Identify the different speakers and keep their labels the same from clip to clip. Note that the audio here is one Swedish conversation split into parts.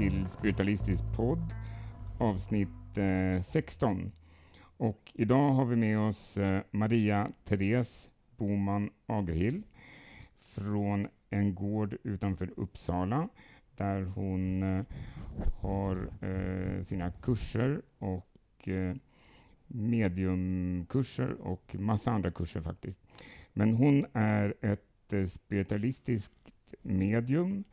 Speaker 1: till Spiritualistisk podd, avsnitt eh, 16. Och idag har vi med oss eh, Maria Therese Boman Agerhill från en gård utanför Uppsala där hon eh, har eh, sina kurser och eh, mediumkurser och massa andra kurser faktiskt. Men hon är ett eh, spiritualistiskt medium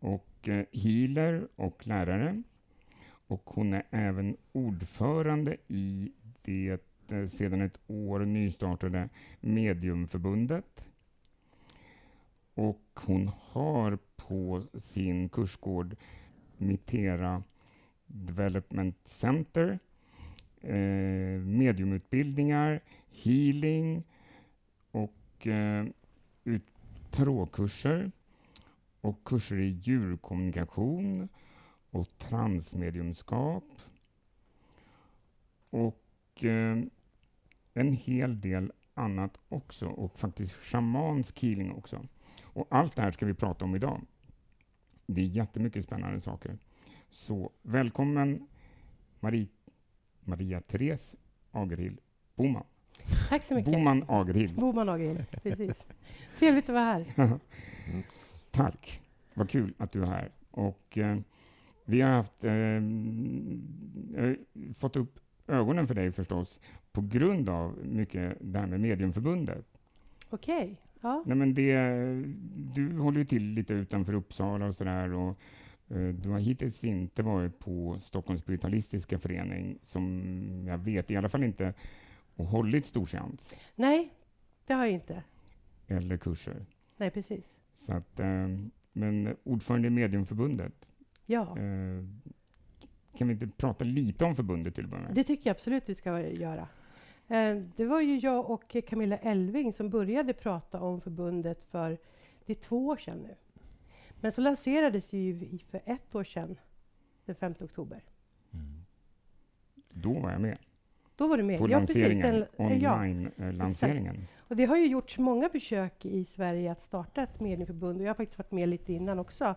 Speaker 1: och Eh, healer och lärare. Och hon är även ordförande i det eh, sedan ett år nystartade Mediumförbundet. Och hon har på sin kursgård Mitera Development Center eh, mediumutbildningar, healing och eh, tarotkurser och kurser i djurkommunikation och transmediumskap och eh, en hel del annat också och faktiskt shamansk healing också. Och allt det här ska vi prata om idag. Det är jättemycket spännande saker. Så välkommen Marie, Maria Therese Agerhild Boman.
Speaker 2: Tack så mycket.
Speaker 1: Boman Agerhild.
Speaker 2: Boman Agerhild, precis. Trevligt att vara här.
Speaker 1: Tack. Vad kul att du är här. Och, eh, vi har haft, eh, fått upp ögonen för dig förstås på grund av mycket det här med Mediumförbundet.
Speaker 2: Okej. Okay. Ja.
Speaker 1: Nej, men det, du håller ju till lite utanför Uppsala och sådär. Och, eh, du har hittills inte varit på Stockholms spiritualistiska förening, som jag vet, i alla fall inte och hållit storseans.
Speaker 2: Nej, det har jag inte.
Speaker 1: Eller kurser.
Speaker 2: Nej, precis.
Speaker 1: Så att, eh, men ordförande i Mediumförbundet.
Speaker 2: Ja.
Speaker 1: Eh, kan vi inte prata lite om förbundet till
Speaker 2: att Det tycker jag absolut vi ska göra. Eh, det var ju jag och Camilla Elving som började prata om förbundet för det är två år sedan nu. Men så lanserades ju för ett år sedan, den 5 oktober. Mm.
Speaker 1: Då var jag med.
Speaker 2: Då var du med.
Speaker 1: På ja, lanseringen, online-lanseringen.
Speaker 2: Och det har ju gjorts många försök i Sverige att starta ett medieförbund och jag har faktiskt varit med lite innan också.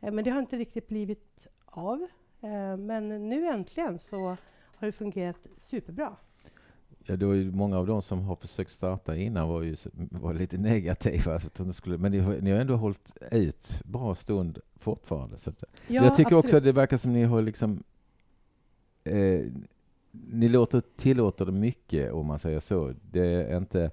Speaker 2: Eh, men det har inte riktigt blivit av. Eh, men nu äntligen så har det fungerat superbra.
Speaker 3: Ja, det var ju många av de som har försökt starta innan var ju var lite negativa. Så att de skulle, men ni har, ni har ändå hållit ut bra stund fortfarande. Så att, ja, jag tycker absolut. också att det verkar som ni har liksom eh, ni låter, tillåter det mycket om man säger så. Det är inte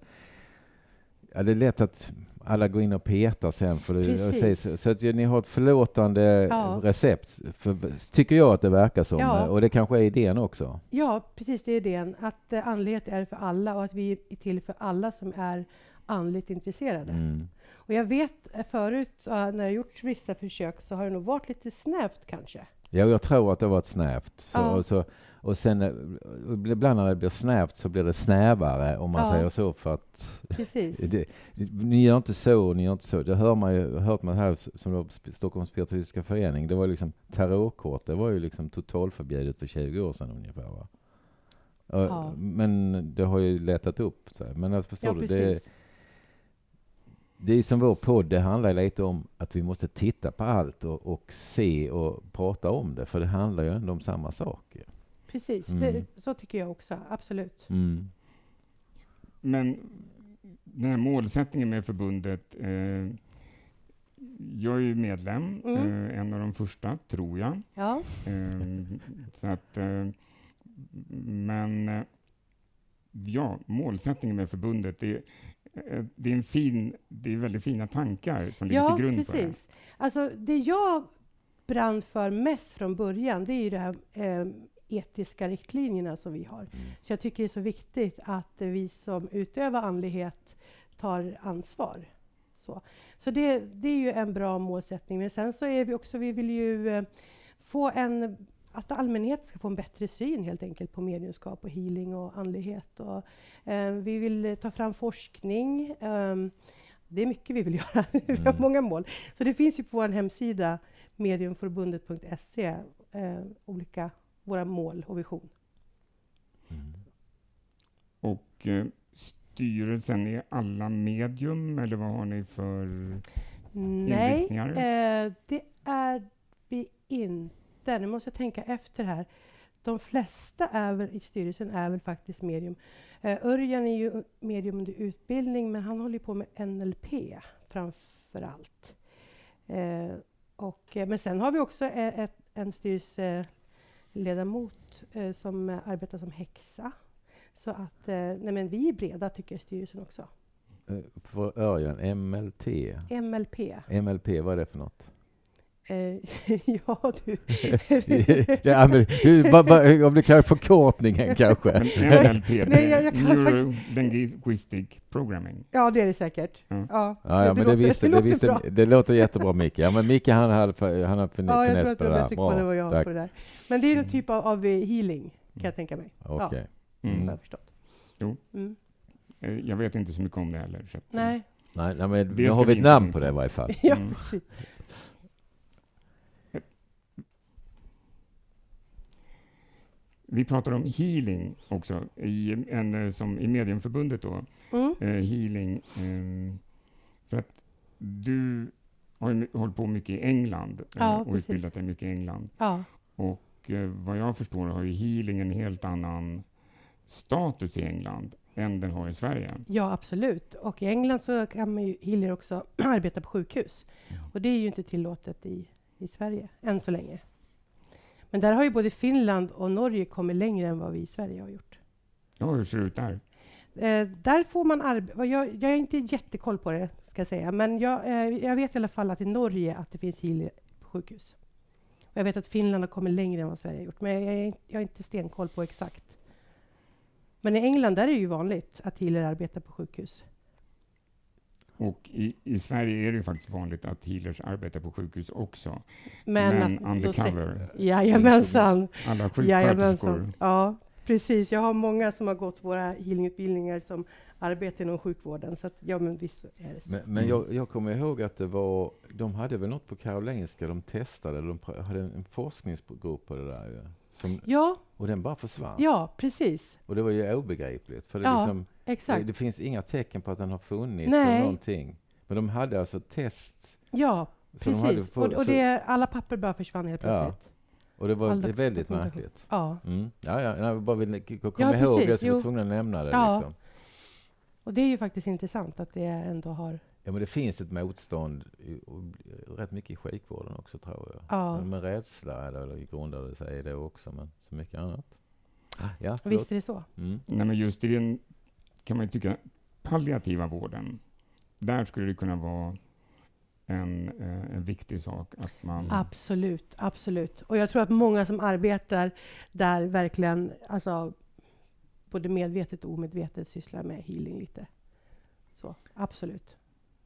Speaker 3: Ja, det är lätt att alla går in och petar sen. För det, så, så att ni har ett förlåtande ja. recept, för, tycker jag att det verkar som. Ja. Och det kanske är idén också.
Speaker 2: Ja, precis det är idén. Att eh, andlighet är för alla och att vi är till för alla som är andligt intresserade. Mm. Och jag vet eh, förut, när jag gjort vissa försök, så har det nog varit lite snävt kanske.
Speaker 3: Ja, jag tror att det har varit snävt. Så, ja. och, så, och sen eh, ibland när det blir snävt så blir det snävare om man ja. säger så för att det, ni gör inte så, ni gör inte så. Det hör man ju, hört man här som då Stockholms spiritualistiska förening. Det var ju liksom tarotkort, det var ju liksom totalförbjudet för 20 år sedan ungefär va? Ja. Men det har ju letat upp sig. Men alltså, förstår du? Det, det är som vår podd, det handlar lite om att vi måste titta på allt och, och se och prata om det, för det handlar ju ändå om samma saker.
Speaker 2: Precis, mm. det, så tycker jag också. Absolut.
Speaker 1: Mm. Men den här målsättningen med förbundet. Eh, jag är ju medlem, mm. eh, en av de första, tror jag.
Speaker 2: Ja.
Speaker 1: Eh, så att, eh, men eh, ja, målsättningen med förbundet, det, eh, det, är en fin, det är väldigt fina tankar som ligger
Speaker 2: ja,
Speaker 1: till grund
Speaker 2: precis.
Speaker 1: för det.
Speaker 2: Alltså, det jag brann för mest från början, det är ju det här etiska riktlinjerna som vi har. Mm. Så jag tycker det är så viktigt att vi som utövar andlighet tar ansvar. Så, så det, det är ju en bra målsättning. Men sen så är vi också, vi vill ju eh, få en att allmänheten ska få en bättre syn helt enkelt på mediumskap och healing och andlighet. Och, eh, vi vill ta fram forskning. Um, det är mycket vi vill göra. vi har mm. många mål. Så det finns ju på vår hemsida mediumförbundet.se eh, olika våra mål och vision. Mm.
Speaker 1: Och eh, styrelsen, är alla medium eller vad har ni för
Speaker 2: Nej,
Speaker 1: inriktningar?
Speaker 2: Eh, det är vi inte. Nu måste jag tänka efter här. De flesta är väl, i styrelsen är väl faktiskt medium. Uh, Örjan är ju medium under utbildning, men han håller på med NLP framför allt. Uh, och, uh, men sen har vi också ett, en styrelseledamot som arbetar som häxa. Så att nej men vi är breda, tycker jag, i styrelsen också.
Speaker 3: För Örjan, MLT?
Speaker 2: MLP.
Speaker 3: MLP, vad är det för något?
Speaker 2: Eh, ja, du.
Speaker 3: ja, men, om det kan förkortningen kanske.
Speaker 1: NLP, Nej, jag, jag Neuro Linguistic Programming.
Speaker 2: Ja, det är det säkert.
Speaker 3: Ja, ja, ja, ja men det, visste, det, det, visste, det, låter jättebra, Micke. Ja, men Micke han hade, han har finess ja, jag
Speaker 2: på det där. Bra, vad jag på det där. Men det är en mm. typ av, av healing, kan jag tänka mig.
Speaker 3: Okej. Okay.
Speaker 1: Ja, mm. Jag förstått. Jo. Mm. Eh, jag vet inte så mycket om det heller.
Speaker 2: Nej.
Speaker 3: Nej, nej, men nu har vi ett namn på det i varje fall.
Speaker 2: ja, mm. precis.
Speaker 1: Vi pratar om healing också, i, en, eh, som i Mediumförbundet. Då. Mm. Eh, healing. Eh, för att du har hållit på mycket i England ja, och precis. utbildat dig mycket i England. Ja. Och eh, vad jag förstår har ju healing en helt annan status i England än den har i Sverige.
Speaker 2: Ja, absolut. Och i England så kan man ju healer också arbeta på sjukhus. Mm. Och det är ju inte tillåtet i, i Sverige, än så länge. Men där har ju både Finland och Norge kommit längre än vad vi i Sverige har gjort.
Speaker 1: Ja, hur ser det ut där?
Speaker 2: Eh, där får man arbeta... Jag, jag har inte jättekoll på det, ska jag säga. Men jag, eh, jag vet i alla fall att i Norge att det finns healer på sjukhus. Och jag vet att Finland har kommit längre än vad Sverige har gjort. Men jag, jag, jag har inte stenkoll på exakt. Men i England där är det ju vanligt att healer arbetar på sjukhus.
Speaker 1: Och i, i, Sverige är det faktiskt vanligt att healers arbetar på sjukhus också. Men, Men att, undercover.
Speaker 2: Jajamensan. Alla sjuksköterskor. Ja, precis. Jag har många som har gått våra healingutbildningar som arbetar inom sjukvården. Så att, ja, men visst är det så.
Speaker 3: Men, men jag, jag, kommer ihåg att det var, de hade väl något på Karolinska, de testade, de hade en forskningsgrupp på det där. Som,
Speaker 2: ja.
Speaker 3: Och den bara försvann.
Speaker 2: Ja, precis.
Speaker 3: Och det var ju obegripligt. För det,
Speaker 2: ja,
Speaker 3: liksom,
Speaker 2: exakt.
Speaker 3: Det, det, finns inga tecken på att den har funnits Nej. eller någonting. Men de hade alltså test.
Speaker 2: Ja, precis. På, och, och det, alla papper bara försvann helt plötsligt. Ja.
Speaker 3: Och det var det väldigt märkligt.
Speaker 2: Ja.
Speaker 3: Mm. Ja, ja, jag bara vill komma ja, ihåg det, så jag var tvungen att nämna det. Ja. Liksom.
Speaker 2: Och det är ju faktiskt intressant att det ändå har
Speaker 3: Ja, men det finns ett motstånd i, rätt mycket i sjukvården också, tror jag.
Speaker 2: Ja.
Speaker 3: Men med rädsla eller grundade sig i det också, men så mycket annat.
Speaker 2: Ja, Visst är det så.
Speaker 1: Mm. Nej, men just i den, kan man ju tycka, palliativa vården, där skulle det kunna vara en, eh, en viktig sak. Att man
Speaker 2: mm. Absolut, absolut. Och jag tror att många som arbetar där verkligen, alltså, både medvetet och omedvetet sysslar med healing lite. Så, absolut.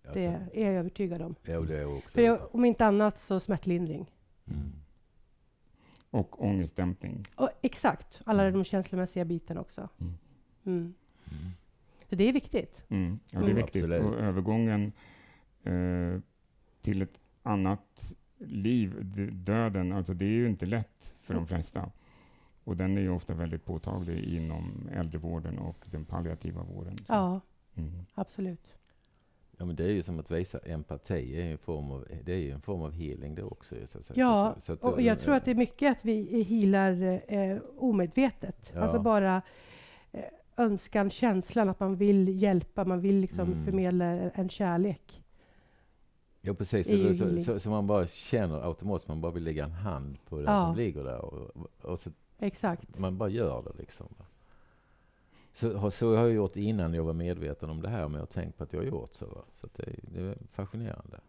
Speaker 2: Alltså, det är jag övertygad om.
Speaker 3: Ja, det är också.
Speaker 2: För jag, om inte annat så smärtlindring.
Speaker 1: Mm. Och ångestdämpning.
Speaker 2: Och, exakt. Alla mm. de känslomässiga bitarna också. Mm. Mm. Mm. Det är viktigt.
Speaker 1: Mm. Ja, det är viktigt. Och övergången eh, till ett annat liv, döden, alltså det är ju inte lätt för de flesta. Och den är ju ofta väldigt påtaglig inom äldrevården och den palliativa vården. Så.
Speaker 2: Ja, absolut.
Speaker 3: Ja, men det är ju som att visa empati, är en form av, det är ju en form av healing det också. Så, så,
Speaker 2: ja, så, och jag tror att det är mycket att vi healar eh, omedvetet. Ja. Alltså bara eh, önskan, känslan att man vill hjälpa, man vill liksom mm. förmedla en kärlek.
Speaker 3: Ja, precis. Så, så, så, så, man bara känner automatiskt, man bara vill lägga en hand på den ja. som ligger där. Och, och så
Speaker 2: Exakt.
Speaker 3: Man bara gör det liksom. Så, så har jag gjort innan jag var medveten om det här, men jag har tänkt på att jag har gjort så. Va? Så det, det, är fascinerande.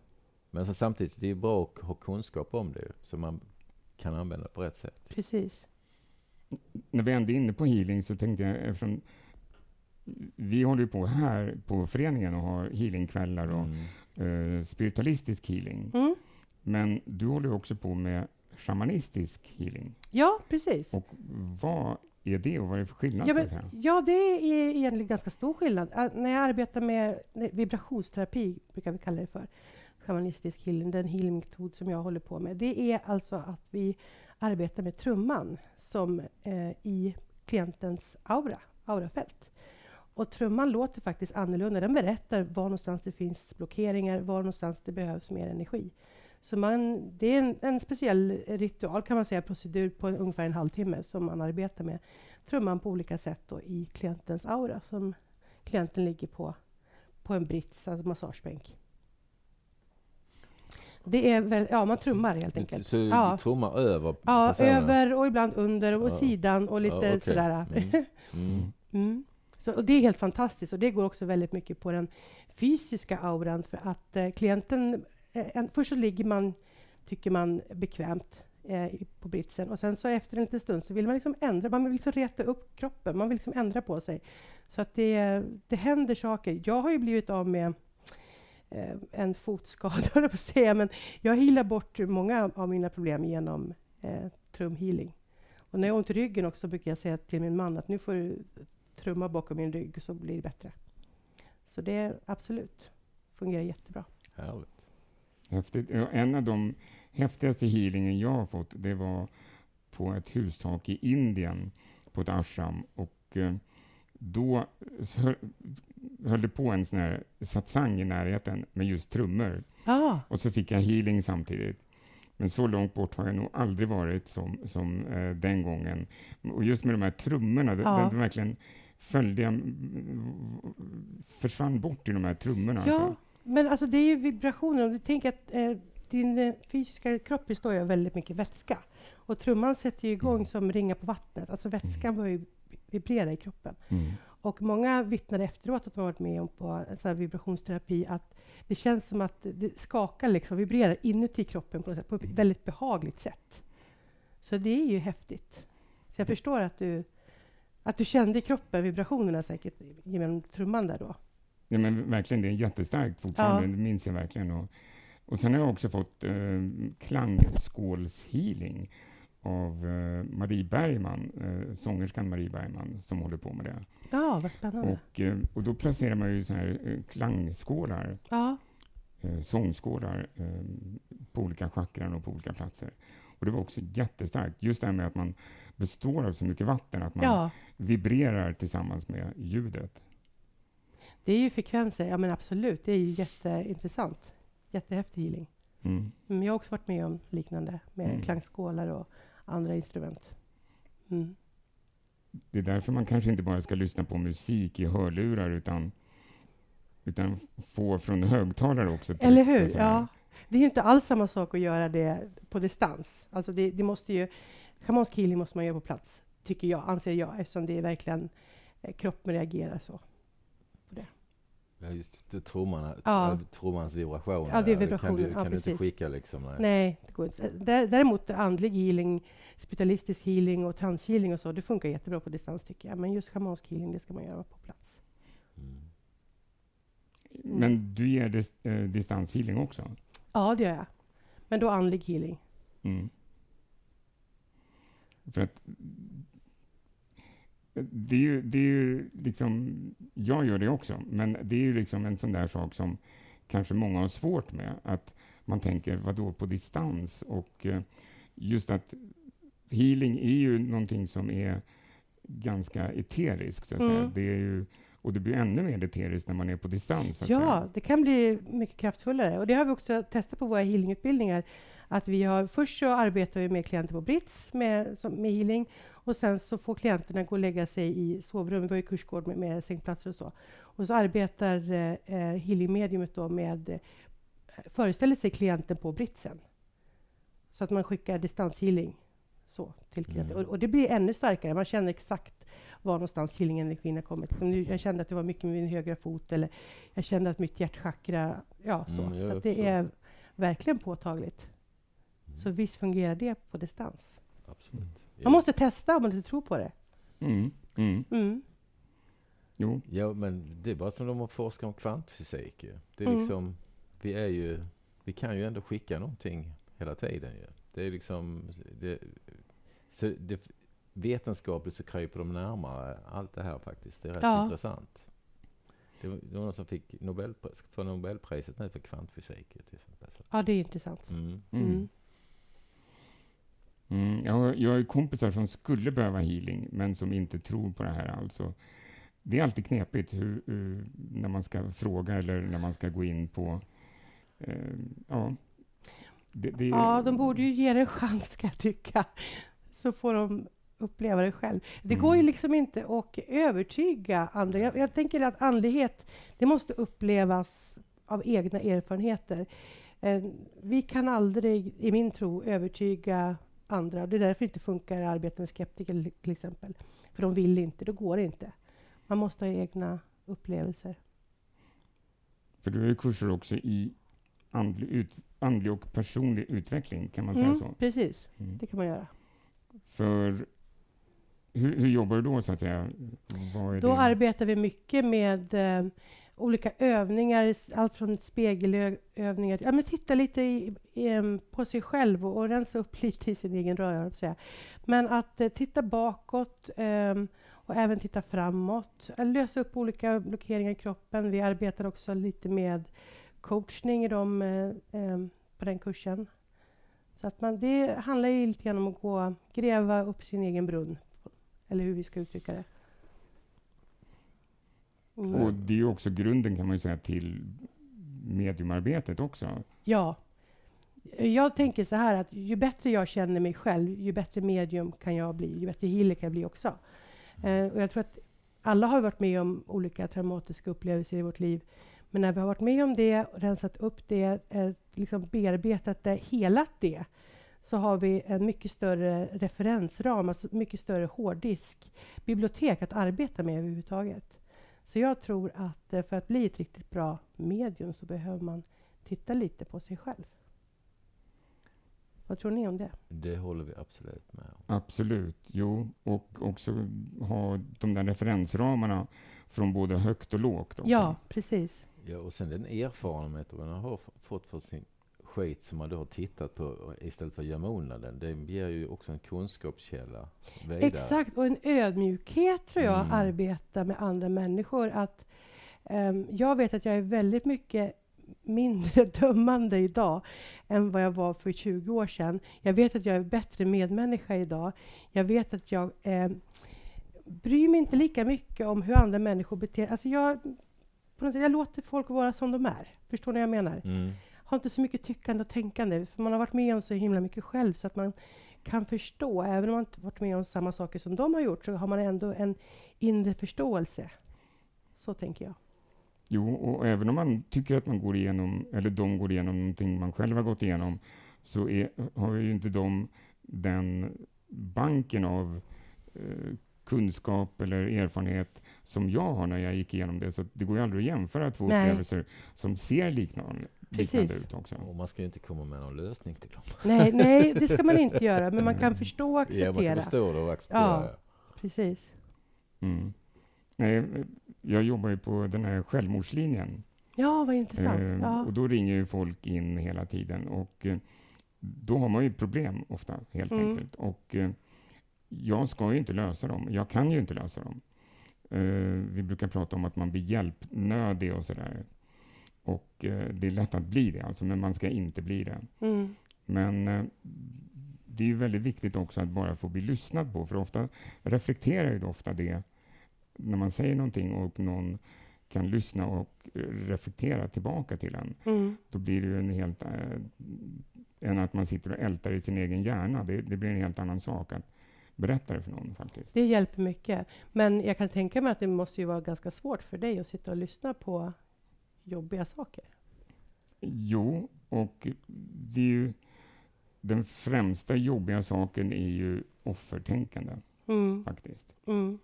Speaker 3: Men så samtidigt, det är bra att ha kunskap om det, så man kan använda det på rätt sätt.
Speaker 2: Precis.
Speaker 1: När vi ändå är inne på healing så tänkte jag, eftersom vi håller ju på här på föreningen och har healingkvällar och mm. uh, spiritualistisk healing. Mm. Men du håller också på med shamanistisk healing.
Speaker 2: Ja, precis.
Speaker 1: Och vad är det och vad är det för skillnad?
Speaker 2: Ja, men, ja, det är egentligen ganska stor skillnad. När jag arbetar med vibrationsterapi, brukar vi kalla det för, shamanistisk healing, den healingmetod som jag håller på med, det är alltså att vi arbetar med trumman som eh, i klientens aura, aurafält. Och trumman låter faktiskt annorlunda. Den berättar var någonstans det finns blockeringar, var någonstans det behövs mer energi. Så man, det är en, en, speciell ritual, kan man säga, procedur på ungefär en halvtimme som man arbetar med trumman på olika sätt då, i klientens aura som klienten ligger på, på en brits, alltså massagebänk. Det är väl, ja, man trummar helt enkelt.
Speaker 3: Så
Speaker 2: ja.
Speaker 3: trummar över?
Speaker 2: Ja, över och ibland under och ja. sidan och lite ja, okay. sådär. Mm. Mm. mm. Så, och det är helt fantastiskt och det går också väldigt mycket på den fysiska auran för att eh, klienten... Eh, en, först så ligger man, tycker man, bekvämt eh, på britsen och sen så efter en liten stund så vill man liksom ändra, man vill liksom reta upp kroppen, man vill liksom ändra på sig. Så att det, det händer saker. Jag har ju blivit av med en fotskada, på säga, men jag healar bort många av mina problem genom eh, trumhealing. Och när jag har ont i ryggen också brukar jag säga till min man att nu får du trumma bakom min rygg så blir det bättre. Så det absolut fungerar jättebra.
Speaker 3: Härligt.
Speaker 1: Häftigt. En av de häftigaste healingen jag har fått, det var på ett hustak i Indien på ett ashram. Och eh, då höll på en sån här satsang i närheten med just trummor.
Speaker 2: Ah.
Speaker 1: Och så fick jag healing samtidigt. Men så långt bort har jag nog aldrig varit som, som eh, den gången. Och just med de här trummorna, ah. de, de verkligen följde jag, försvann bort i de här trummorna.
Speaker 2: Ja, alltså. men alltså det är ju vibrationer. Om du tänker att eh, din eh, fysiska kropp består ju av väldigt mycket vätska. Och trumman sätter ju igång mm. som ringar på vattnet. Alltså vätskan mm. börjar vibrera i kroppen. Mm. Och många vittnade efteråt att de varit med om på så vibrationsterapi att det känns som att det skakar, liksom, vibrerar inuti kroppen på, sätt, på ett väldigt behagligt sätt. Så det är ju häftigt. Så jag förstår att du, att du kände i kroppen vibrationerna säkert genom trumman där då.
Speaker 1: Ja, men verkligen, det är jättestarkt fortfarande, ja. det minns jag verkligen. Och, och sen har jag också fått eh, klangskålshealing av eh, Marie Bergman, eh, sångerskan Marie Bergman, som håller på med det.
Speaker 2: Ja, vad spännande.
Speaker 1: Och, eh, och då placerar man ju så här klangskålar,
Speaker 2: ja.
Speaker 1: sångskålar, på olika chakran och på olika platser. Och det var också jättestarkt, just det här med att man består av så mycket vatten, att man ja. vibrerar tillsammans med ljudet.
Speaker 2: Det är ju frekvenser, ja men absolut, det är ju jätteintressant. Jättehäftig healing. Mm. mm jag har också varit med om liknande med mm. klangskålar och andra instrument. Mm.
Speaker 1: Det är därför man kanske inte bara ska lyssna på musik i hörlurar utan, utan få från högtalare också.
Speaker 2: Eller hur? Ja. Det är inte alls samma sak att göra det på distans. Alltså det, det måste ju, schamansk healing måste man göra på plats, tycker jag, anser jag, eftersom det är verkligen eh, kroppen reagerar så. Det.
Speaker 3: Ja, just trumman, ja. trummans vibrationer.
Speaker 2: Ja, det är vibrationer.
Speaker 3: Kan, du, kan
Speaker 2: ja,
Speaker 3: du inte skicka liksom? Nej,
Speaker 2: nej det går inte. Däremot andlig healing, spiritualistisk healing och transhealing och så, det funkar jättebra på distans tycker jag. Men just schamansk healing, det ska man göra på plats. Mm.
Speaker 1: Men du ger dis, eh, distanshealing också?
Speaker 2: Ja, det gör jag. Men då andlig healing.
Speaker 1: Mm. För att det är ju, det är ju liksom, jag gör det också, men det är ju liksom en sån där sak som kanske många har svårt med. Att man tänker, vad då på distans? Och eh, just att healing är ju någonting som är ganska eteriskt, så att mm. säga. Det är ju, och det blir ännu mer eteriskt när man är på distans.
Speaker 2: ja,
Speaker 1: säga.
Speaker 2: det kan bli mycket kraftfullare. Och det har vi också testat på våra healingutbildningar. Att vi har, först så arbetar vi med klienter på Brits med, som, med healing och sen så får klienterna gå och lägga sig i sovrum. Vi har ju kursgård med, med sängplatser och så. Och så arbetar eh, eh healingmediumet då med eh, föreställer sig klienten på britsen. Så att man skickar distanshealing så till klienten. Mm. Och, och, det blir ännu starkare. Man känner exakt var någonstans healingen i kvinnan kommit. Som nu, jag kände att det var mycket med min högra fot eller jag kände att mitt hjärtchakra... Ja, så. Mm, så det är verkligen påtagligt. Mm. Så visst fungerar det på distans.
Speaker 3: Absolut.
Speaker 2: Man måste testa om man inte tror på det.
Speaker 1: Mm. Mm.
Speaker 2: Mm.
Speaker 1: Jo.
Speaker 3: Ja, men det är bara som de har forskat om kvantfysik. Det är mm. liksom, vi, är ju, vi kan ju ändå skicka någonting hela tiden. Ju. Det är liksom... Det, så det, vetenskapligt så kryper de närmare allt det här faktiskt. Det är rätt ja. intressant. Det var, det var någon som fick Nobelpris, för Nobelpriset nu för kvantfysik. Till exempel.
Speaker 2: Ja, det är intressant.
Speaker 3: Mm. Mm.
Speaker 1: Mm, jag, jag har kompisar som skulle behöva healing, men som inte tror på det här. Alltså. Det är alltid knepigt hur, hur, när man ska fråga eller när man ska gå in på... Eh, ja.
Speaker 2: det, det, ja, de borde ju ge det en chans, ska jag tycka. Så får de uppleva det själv. Det mm. går ju liksom inte att övertyga andra. Jag, jag, tänker att andlighet, det måste upplevas av egna erfarenheter. Eh, vi kan aldrig, i min tro, övertyga andra. Det är därför det inte funkar i arbete med skeptiker, till exempel. För de vill inte, då går det inte. Man måste ha egna upplevelser.
Speaker 1: För du har ju kurser också i andlig, ut, andlig och personlig utveckling, kan man säga mm, så?
Speaker 2: Precis, mm. det kan man göra.
Speaker 1: För hur, hur, jobbar du då, så att säga?
Speaker 2: då det? arbetar vi mycket med eh, olika övningar, allt från spegelövningar ja, men titta lite i, i, på sig själv och, och, rensa upp lite i sin egen röra. Men att eh, titta bakåt eh, och även titta framåt. Lösa upp olika blockeringar i kroppen. Vi arbetar också lite med coachning i dem eh, på den kursen. Så att man, det handlar ju lite grann om att gå, gräva upp sin egen brunn, eller hur vi ska uttrycka det.
Speaker 1: Mm. Och det är ju också grunden kan man säga till mediumarbetet också.
Speaker 2: Ja. Jag tänker så här att ju bättre jag känner mig själv, ju bättre medium kan jag bli, ju bättre healer kan jag bli också. Eh, och jag tror att alla har varit med om olika traumatiska upplevelser i vårt liv. Men när vi har varit med om det, rensat upp det, eh, liksom bearbetat det, helat det, så har vi en mycket större referensram, alltså mycket större hårddisk, bibliotek att arbeta med överhuvudtaget. Så jag tror att eh, för att bli ett riktigt bra medium så behöver man titta lite på sig själv. Vad tror ni om det?
Speaker 3: Det håller vi absolut med om.
Speaker 1: Absolut, jo. Och också ha de där referensramarna från både högt och lågt. Också.
Speaker 2: Ja, precis.
Speaker 3: Ja, och sen den erfarenheten man har fått för sin skit som man då har tittat på istället för att gömma undan den. Det ger ju också en kunskapskälla
Speaker 2: vidare. Exakt, och en ödmjukhet tror jag, mm. arbeta med andra människor. Att, um, jag vet att jag är väldigt mycket mindre dömande idag än vad jag var för 20 år sedan. Jag vet att jag är bättre medmänniska idag. Jag vet att jag eh, bryr mig inte lika mycket om hur andra människor beter sig. Alltså jag, på något sätt, jag låter folk vara som de är. Förstår ni vad jag menar? Mm. Har inte så mycket tyckande och tänkande, för man har varit med om så himla mycket själv, så att man kan förstå. Även om man inte varit med om samma saker som de har gjort, så har man ändå en inre förståelse. Så tänker jag.
Speaker 1: Jo, och även om man tycker att man går igenom, eller de går igenom någonting man själv har gått igenom, så är, har ju inte de den banken av eh, kunskap eller erfarenhet som jag har när jag gick igenom det. Så det går ju aldrig att jämföra två Nej. upplevelser som ser liknande, liknande ut också.
Speaker 3: Och man ska ju inte komma med någon lösning till dem.
Speaker 2: Nej, nej, det ska man inte göra, men man kan förstå och acceptera. Ja, man
Speaker 3: kan förstå det och acceptera. Ja,
Speaker 2: precis.
Speaker 1: Mm. Nej, jag jobbar ju på den här självmordslinjen.
Speaker 2: Ja, vad intressant. Eh, ja.
Speaker 1: Och då ringer ju folk in hela tiden och eh, då har man ju problem ofta, helt mm. enkelt. Och eh, jag ska ju inte lösa dem. Jag kan ju inte lösa dem. Uh, vi brukar prata om att man blir hjälpnödig och sådär. Och uh, det är lätt att bli det, alltså, men man ska inte bli det. Mm. Men uh, det är ju väldigt viktigt också att bara få bli lyssnad på, för ofta reflekterar ju ofta det när man säger någonting och någon kan lyssna och reflektera tillbaka till en. Mm. Då blir det ju en helt... än att man sitter och ältar i sin egen hjärna. Det, det blir en helt annan sak. Att, berätta det för någon. faktiskt.
Speaker 2: Det hjälper mycket. Men jag kan tänka mig att det måste ju vara ganska svårt för dig att sitta och lyssna på jobbiga saker.
Speaker 1: Jo, och det är ju, den främsta jobbiga saken är ju offertänkande, mm. faktiskt. Mm.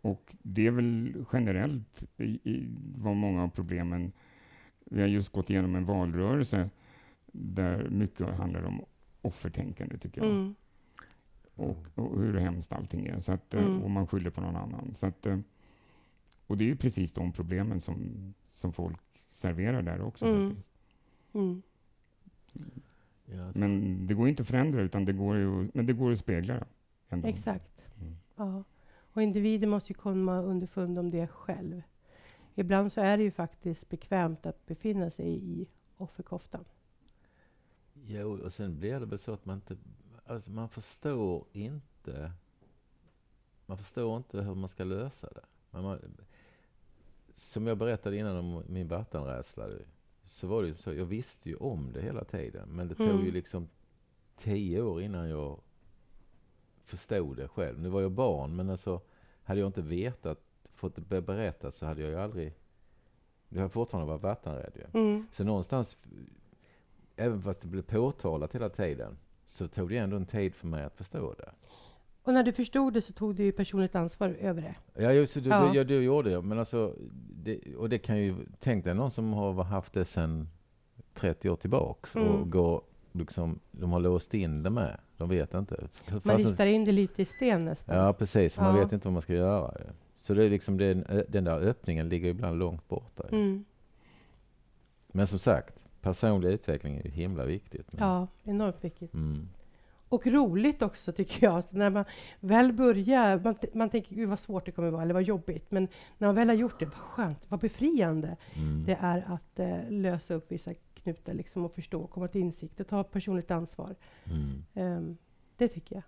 Speaker 1: Och det är väl generellt i, i vad många av problemen... Vi har just gått igenom en valrörelse där mycket handlar om offertänkande, tycker jag. Mm och, och hur hemskt allting är. Så att, mm. Och man skyller på någon annan. Så att, och det är precis de problemen som, som folk serverar där också. Mm. Faktiskt. Mm. Men det går inte att förändra, utan det går ju, men det går att spegla.
Speaker 2: Ändå. Exakt. Mm. Ja. Och individen måste ju komma underfund om det själv. Ibland så är det ju faktiskt bekvämt att befinna sig i offerkoftan.
Speaker 3: Jo, och sen blir det väl så att man inte alltså man förstår inte man förstår inte hur man ska lösa det. Men man, som jag berättade innan om min vattenrädsla. så var det så, jag visste ju om det hela tiden. Men det tog mm. ju liksom tio år innan jag förstod det själv. Nu var jag barn, men alltså, hade jag inte vetat, fått det berättat så hade jag ju aldrig... Det har fortfarande varit vattenrädd ju. Mm. Så någonstans, även fast det blev påtalat hela tiden, så tog det ändå en tid för mig att förstå det.
Speaker 2: Och när du förstod det så tog du ju personligt ansvar över det.
Speaker 3: Ja, just, det, ja. Det, ja, det gjorde jag. Men alltså, det, och det kan ju, tänk dig någon som har haft det sedan 30 år tillbaks mm. och går, liksom, de har låst in det med. De vet inte.
Speaker 2: Man ristar in det lite i sten nästan.
Speaker 3: Ja, precis. Man vet inte vad man ska göra. Så det är liksom den, den där öppningen ligger ibland långt borta. Mm. Men som sagt, personlig utveckling är ju himla viktigt.
Speaker 2: Men... Ja, enormt viktigt. Mm. Och roligt också, tycker jag. När man väl börjar... Man, man tänker gud vad svårt det kommer vara, eller vad jobbigt. Men när man väl har gjort det, vad skönt, vad befriande mm. det är att eh, lösa upp vissa knutar liksom, och förstå, komma till insikt och ta personligt ansvar. Mm. Um, det tycker jag.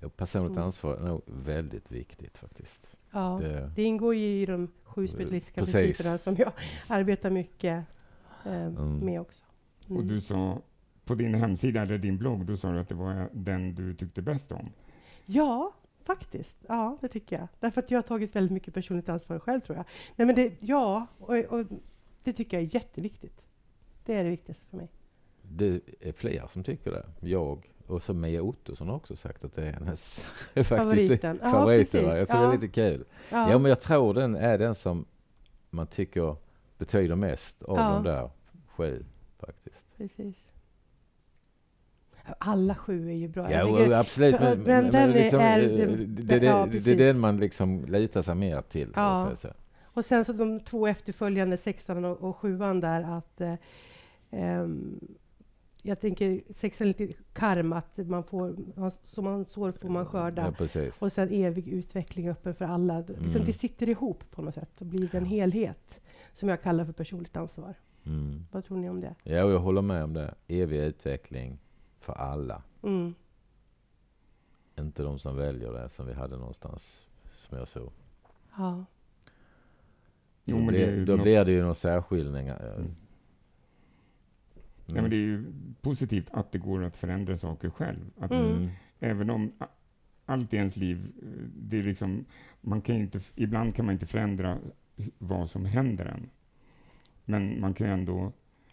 Speaker 3: Ja, personligt mm. ansvar är nog väldigt viktigt faktiskt.
Speaker 2: Ja, det, det ingår ju i de sju spiritualistiska principerna som jag arbetar mycket eh, med också.
Speaker 1: Och du mm. sa på din hemsida eller din blogg, då sa du att det var den du tyckte bäst om.
Speaker 2: Ja, faktiskt. Ja, det tycker jag. Därför att jag har tagit väldigt mycket personligt ansvar själv, tror jag. Nej, men det, ja, och, och det tycker jag är jätteviktigt. Det är det viktigaste för mig.
Speaker 3: Det är fler som tycker det. Jag och så Mia Ottosson har också sagt att det är hennes favoriten. favoriten ja, jag tycker ja. det är lite kul. Ja. ja. men jag tror den är den som man tycker betyder mest av ja. de där sju faktiskt.
Speaker 2: Precis. Alla sju är ju bra.
Speaker 3: Ja, tycker, absolut. Men, men, men liksom, är, är, det, det, ja, det, är den man liksom lutar sig mer till. Ja.
Speaker 2: Och sen så de två efterföljande, sexan och, och sjuan där, att eh, um, jag tänker sex är lite karma, att man får, som man sår får man skörda.
Speaker 3: Ja,
Speaker 2: och sen evig utveckling öppen för alla. Mm. det sitter ihop på något sätt och blir en helhet, som jag kallar för personligt ansvar. Mm. Vad tror ni om det?
Speaker 3: Ja, jag håller med om det. Evig utveckling för alla. Mm. Inte de som väljer det, som vi hade någonstans, som jag såg. Ja. Jo, då, blir, då blir det ju några särskiljningar. Mm.
Speaker 1: Ja, men det är ju positivt att det går att förändra saker själv. Att mm. Även om allt i ens liv, det är liksom, man kan inte, ibland kan man inte förändra vad som händer en. Men man kan ändå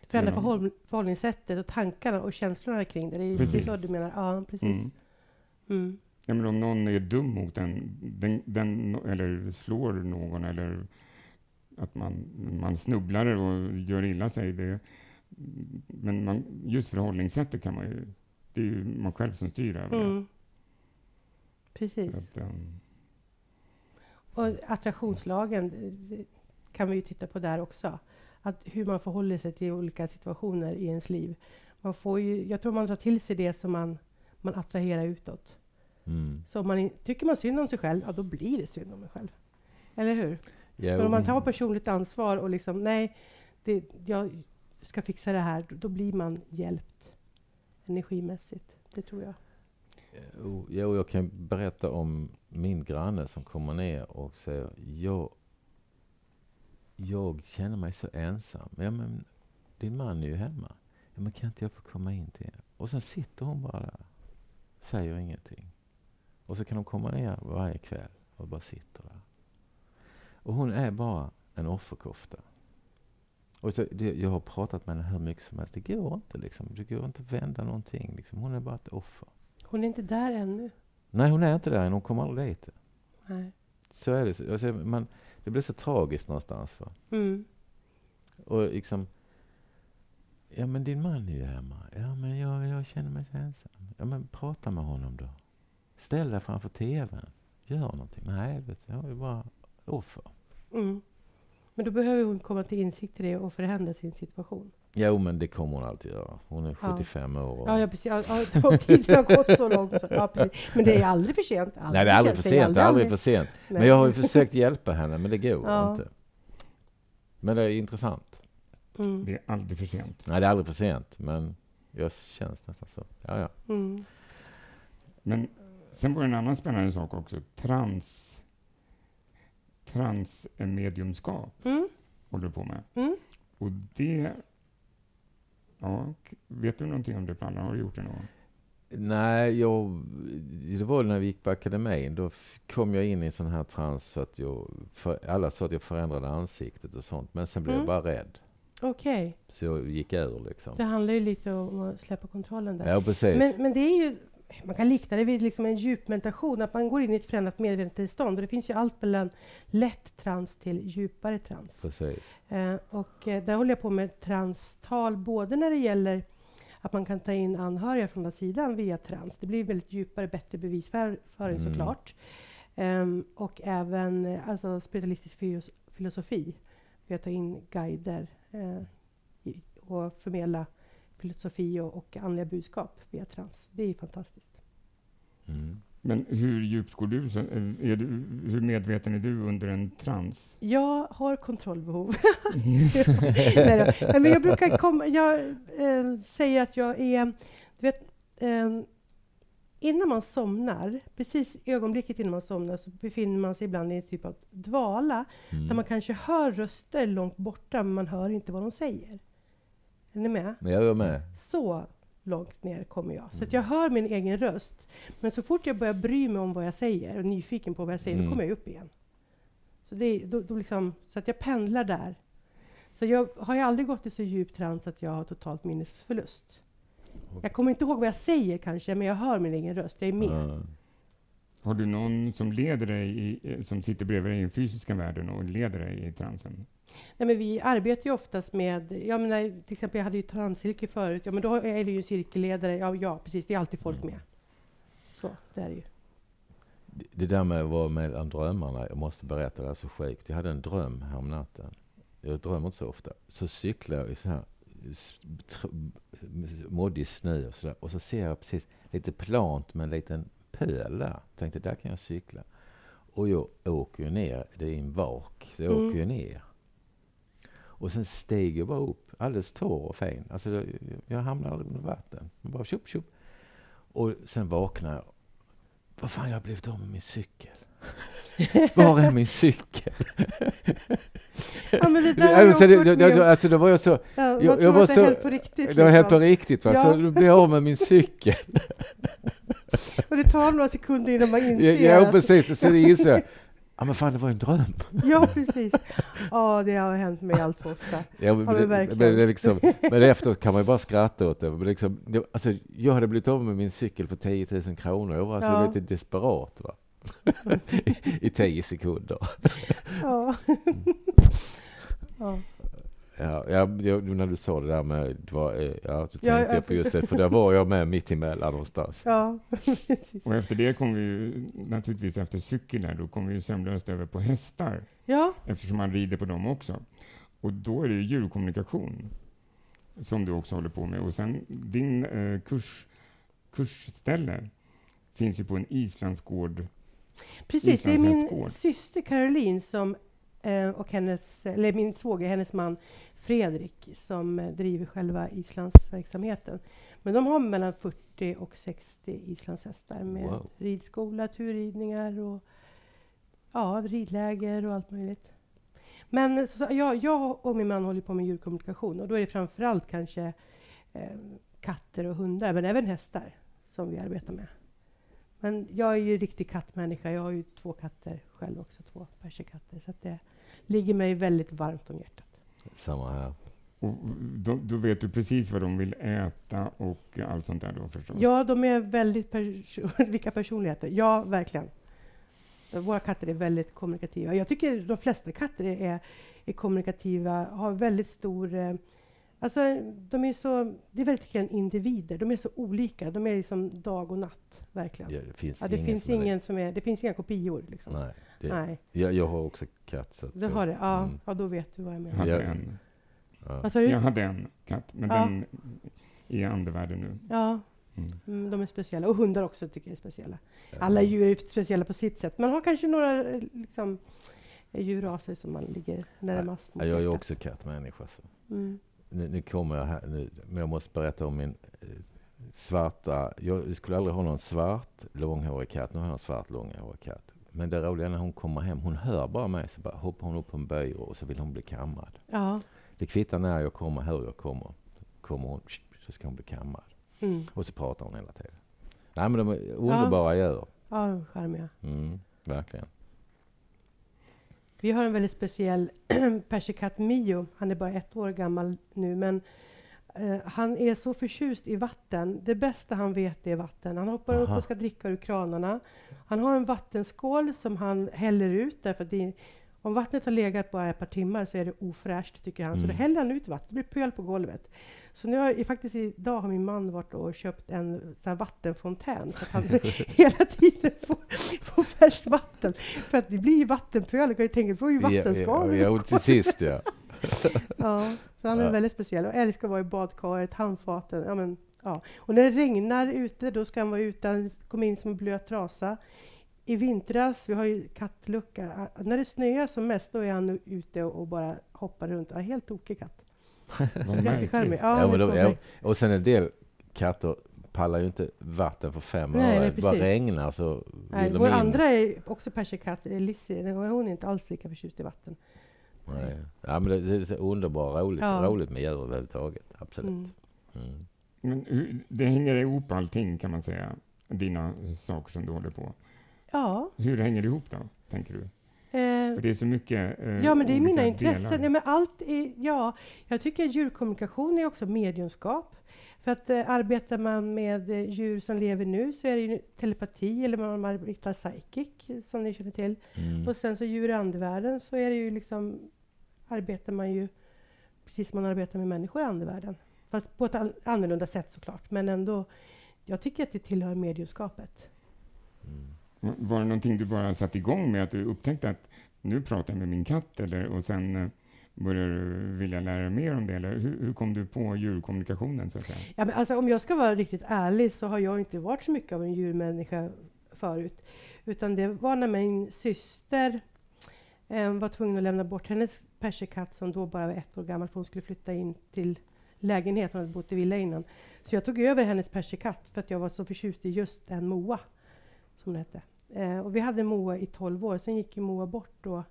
Speaker 2: Förändra förhåll, förhållningssättet och tankarna och känslorna kring det. Det är precis. så du menar? Ja, precis. Mm.
Speaker 1: Mm. Ja, men om någon är dum mot en, den, den, eller slår någon, eller att man, man snubblar och gör illa sig, det, men man, just förhållningssättet kan man ju... Det är ju man själv som styr över det. Mm.
Speaker 2: Precis. Att, um, och attraktionslagen kan vi ju titta på där också. Att hur man förhåller sig till olika situationer i ens liv. Man får ju, jag tror man drar till sig det som man, man attraherar utåt. Mm. Så om man tycker man synd om sig själv, ja då blir det synd om sig själv. Eller hur? Ja, Men om man tar personligt ansvar och liksom, nej, det, jag, ska fixa det här, då blir man hjälpt energimässigt. Det tror jag.
Speaker 3: Jo, jag kan berätta om min granne som kommer ner och säger jag, jag känner mig så ensam. Ja, men din man är ju hemma. Ja, men kan inte jag få komma in till er? Och sen sitter hon bara där, säger ingenting. Och så kan hon komma ner varje kväll och bara sitter där. Och hon är bara en offerkofta. Och så, det, jag har pratat med henne hur mycket som helst. Det går inte. Liksom. Det går inte att vända någonting. Liksom. Hon är bara ett offer.
Speaker 2: Hon är inte där ännu.
Speaker 3: Nej, hon är inte där än. Hon kommer aldrig dit. Nej. Så är det. Alltså, man, det blir så tragiskt någonstans. Va? Mm. Och liksom... Ja, men din man är ju hemma. Ja, men jag, jag känner mig så ensam. Ja, men prata med honom då. Ställ dig framför TVn. Gör någonting. Nej, vet du, jag är bara offer. Mm.
Speaker 2: Men då behöver hon komma till insikt i det och förändra sin situation.
Speaker 3: Jo, men det kommer hon alltid göra. Hon är 75
Speaker 2: ja.
Speaker 3: år.
Speaker 2: Och... Ja, ja, precis. Ja, ja, tiden har gått så långt. Så. Ja, precis. Men det är aldrig för sent.
Speaker 3: Aldrig Nej, det är aldrig för sent. Det är aldrig för sent. Men jag har ju försökt hjälpa henne, men det går ja. inte. Men det är intressant.
Speaker 1: Mm. Det är aldrig för sent.
Speaker 3: Nej, det är aldrig för sent. Men jag känns nästan så. Ja, ja. Mm.
Speaker 1: Men sen var det en annan spännande sak också. Trans transmediumskap mm. håller du på med. Mm. Och det... Ja, vet du någonting om det, Palle? Har du gjort det någon gång?
Speaker 3: Nej, jag, det var när vi gick på akademin. Då kom jag in i en sån här trans så att jag, för, alla sa att jag förändrade ansiktet och sånt. Men sen blev mm. jag bara rädd.
Speaker 2: Okej. Okay.
Speaker 3: Så jag gick ur liksom.
Speaker 2: Det handlar ju lite om att släppa kontrollen där.
Speaker 3: Ja, precis.
Speaker 2: Men, men det är ju, man kan likna det vid liksom en djupmeditation, att man går in i ett förändrat medvetandetillstånd. Och det finns ju allt mellan lätt trans till djupare trans.
Speaker 3: Precis.
Speaker 2: Eh, och eh, där håller jag på med transtal, både när det gäller att man kan ta in anhöriga från den sidan via trans. Det blir väldigt djupare, bättre bevisföring mm. såklart. Um, och även eh, alltså, spiritualistisk filosofi. Vi att ta in guider uh, och förmedla filosofi och, och andliga budskap via trans. Det är fantastiskt.
Speaker 1: Mm. Men hur djupt går du, är du? Hur medveten är du under en trans?
Speaker 2: Jag har kontrollbehov. Nej, men jag brukar komma... Jag eh, säger att jag är... Du vet, eh, innan man somnar, precis ögonblicket innan man somnar, så befinner man sig ibland i en typ av dvala, mm. där man kanske hör röster långt borta, men man hör inte vad de säger. Är ni med?
Speaker 3: Jag är med.
Speaker 2: Så långt ner kommer jag. Så att jag hör min egen röst. Men så fort jag börjar bry mig om vad jag säger och nyfiken på vad jag säger, mm. då kommer jag upp igen. Så, det, då, då liksom, så att jag pendlar där. Så jag har ju aldrig gått i så djup trans att jag har totalt minnesförlust. Jag kommer inte ihåg vad jag säger kanske, men jag hör min egen röst. Jag är med. Mm.
Speaker 1: Har du någon som leder dig, i, som sitter bredvid dig i den fysiska världen och leder dig i transen?
Speaker 2: Nej, men vi arbetar ju oftast med, jag menar, till exempel jag hade ju transcirkel förut, ja men då är det ju cirkelledare, ja, ja precis, det är alltid folk med. Så, det är det ju.
Speaker 3: Det där med att vara mellan drömmarna, jag måste berätta, det är så sjukt. Jag hade en dröm häromnatten. Jag drömmer inte så ofta. Så cyklar jag i så här moddig snö och sådär. Och så ser jag precis lite plant med en liten pöl där. Tänkte, där kan jag cykla. Och jag åker ju ner, det är en vak, så jag mm. åker ju ner. Och sen steg jag bara upp, alldeles torr och fin. Alltså, jag hamnade aldrig under vatten. Bara tjup, tjup. Och sen vaknade jag. Vad fan, jag har blivit av med min cykel. Var är min cykel?
Speaker 2: ja, men det där alltså,
Speaker 3: det, det, alltså, det var jag så...
Speaker 2: Ja, jag, jag var så, helt på riktigt. Det
Speaker 3: liksom. var helt på riktigt. Va? Ja. Så då blev jag av med min cykel.
Speaker 2: och det tar några sekunder innan man inser.
Speaker 3: Ja, ja precis. Så det inser jag. Ja men fan, det var en dröm.
Speaker 2: Ja, precis. Ja, det har hänt mig allt för ofta.
Speaker 3: Ja, men, det, men, det liksom, men efteråt kan man ju bara skratta åt det. Men liksom, det, alltså, jag hade blivit av med min cykel för 10 000 kronor. Jag var alltså ja. lite desperat. Va? I, I tio sekunder.
Speaker 2: Ja.
Speaker 3: ja. Ja, ja, när du sa det där med, det var, eh, ja, så tänkte ja, jag på just det, för där var jag med mitt emellan någonstans.
Speaker 2: Ja,
Speaker 1: och efter det kom vi ju, naturligtvis efter cykeln där, då kom vi ju sömlöst över på hästar.
Speaker 2: Ja.
Speaker 1: Eftersom man rider på dem också. Och då är det ju djurkommunikation som du också håller på med. Och sen din eh, kurs, kursställe finns ju på en islandsgård.
Speaker 2: Precis, det är min syster Caroline som eh, och hennes, eller min svåger, hennes man Fredrik som eh, driver själva islandsverksamheten. Men de har mellan 40 och 60 islandshästar med wow. ridskola, turridningar och ja, ridläger och allt möjligt. Men så, ja, jag och min man håller på med djurkommunikation och då är det framför allt kanske eh, katter och hundar, men även hästar som vi arbetar med. Men jag är ju riktig kattmänniska. Jag har ju två katter själv också, två perserkatter. Så det ligger mig väldigt varmt om hjärtat.
Speaker 3: Samma här.
Speaker 1: Och då, då, vet du precis vad de vill äta och allt sånt där då förstås?
Speaker 2: Ja, de är väldigt perso vilka personligheter. Ja, verkligen. Våra katter är väldigt kommunikativa. Jag tycker de flesta katter är, är kommunikativa, har väldigt stor... Eh, alltså, de är så... Det är verkligen individer. De är så olika. De är liksom dag och natt, verkligen.
Speaker 3: Ja, det finns,
Speaker 2: ja, det
Speaker 3: ingen,
Speaker 2: finns ingen som är, det finns inga kopior. Liksom.
Speaker 3: Nej, det, Nej. Jag, jag har också katt. Så
Speaker 2: du har det? Ja, mm. ja, då vet du vad jag menar.
Speaker 1: Jag hade en.
Speaker 2: Ja.
Speaker 1: Jag hade en katt, men ja. den är i andevärlden nu.
Speaker 2: Ja, mm. mm. de är speciella. Och hundar också tycker jag är speciella. Alla djur är speciella på sitt sätt. Man har kanske några liksom, djurraser som man ligger närmast
Speaker 3: mot. Jag är också kattmänniska. Så. Mm. Nu, nu, kommer jag här, nu, men jag måste berätta om min eh, svarta... Jag skulle aldrig ha någon svart långhårig katt. Nu har jag en svart långhårig katt. Men det roliga är när hon kommer hem, hon hör bara mig så bara hoppar hon upp på en byrå och så vill hon bli kammad.
Speaker 2: Ja.
Speaker 3: Det kvittar när jag kommer, hur jag kommer. Kommer hon, så ska hon bli kammad. Mm. Och så pratar hon hela tiden. Nej, men de är underbara ja. djur.
Speaker 2: Ja, charmiga.
Speaker 3: Mm, verkligen.
Speaker 2: Vi har en väldigt speciell persikatt, Mio. Han är bara ett år gammal nu, men uh, han är så förtjust i vatten. Det bästa han vet är vatten. Han hoppar Aha. upp och ska dricka ur kranarna. Han har en vattenskål som han häller ut, därför att det, om vattnet har legat bara ett par timmar så är det ofräscht, tycker han. Mm. Så då mm. häller han ut vattnet. Det blir pöl på golvet. Så nu har, faktiskt idag har min man varit och köpt en sån vattenfontän så att han hela tiden får, får färskt vatten. För att det blir ju vattenpöl. ju tänka, får ju vattenskal.
Speaker 3: Ja, ja, till sist ja.
Speaker 2: ja, så han är ja. väldigt speciell och älskar att vara i badkaret, handfaten. Ja, men, ja. Och när det regnar ute, då ska han vara ute. Han kommer in som en blöt trasa i vintras, vi har ju kattlucka, när det snöar som mest då är han ute och, bara hoppar runt. Ja, helt tokig katt.
Speaker 3: Jättecharmig. Ja, ja, ja, och sen en del katter pallar ju inte vatten för fem öre. Det bara regnar så
Speaker 2: nej, Vår in. andra är också persikatt, Lizzie. Hon är inte alls lika förtjust i vatten.
Speaker 3: Nej. Ja, men det, det är underbart roligt, ja. roligt med djur överhuvudtaget. Absolut. Mm.
Speaker 1: Mm. Men det hänger ihop allting kan man säga, dina saker som du håller på.
Speaker 2: Ja.
Speaker 1: Hur hänger det ihop då, tänker du? Eh, För det är så mycket
Speaker 2: eh, Ja, men det är mina intressen. Ja, men allt är, ja, jag tycker att djurkommunikation är också mediumskap. För att eh, arbetar man med eh, djur som lever nu så är det ju telepati, eller man arbetar psychic, som ni känner till. Mm. Och sen så djur i andevärlden så är det ju liksom, arbetar man ju precis som man arbetar med människor i andevärlden. Fast på ett an annorlunda sätt såklart, men ändå. Jag tycker att det tillhör mediumskapet.
Speaker 1: Var det någonting du bara satte igång med, att du upptäckte att nu pratar jag med min katt, eller, och sen eh, börjar började du vilja lära dig mer om det? Eller hur, hur kom du på djurkommunikationen? Så att säga?
Speaker 2: Ja, men alltså, om jag ska vara riktigt ärlig så har jag inte varit så mycket av en djurmänniska förut. Utan det var när min syster eh, var tvungen att lämna bort hennes persikatt som då bara var ett år gammal, för hon skulle flytta in till lägenhet. Hon hade bott i villa innan. Så jag tog över hennes persikatt för att jag var så förtjust i just en Moa, hon hette. Eh, och vi hade Moa i 12 år, sen gick ju Moa bort då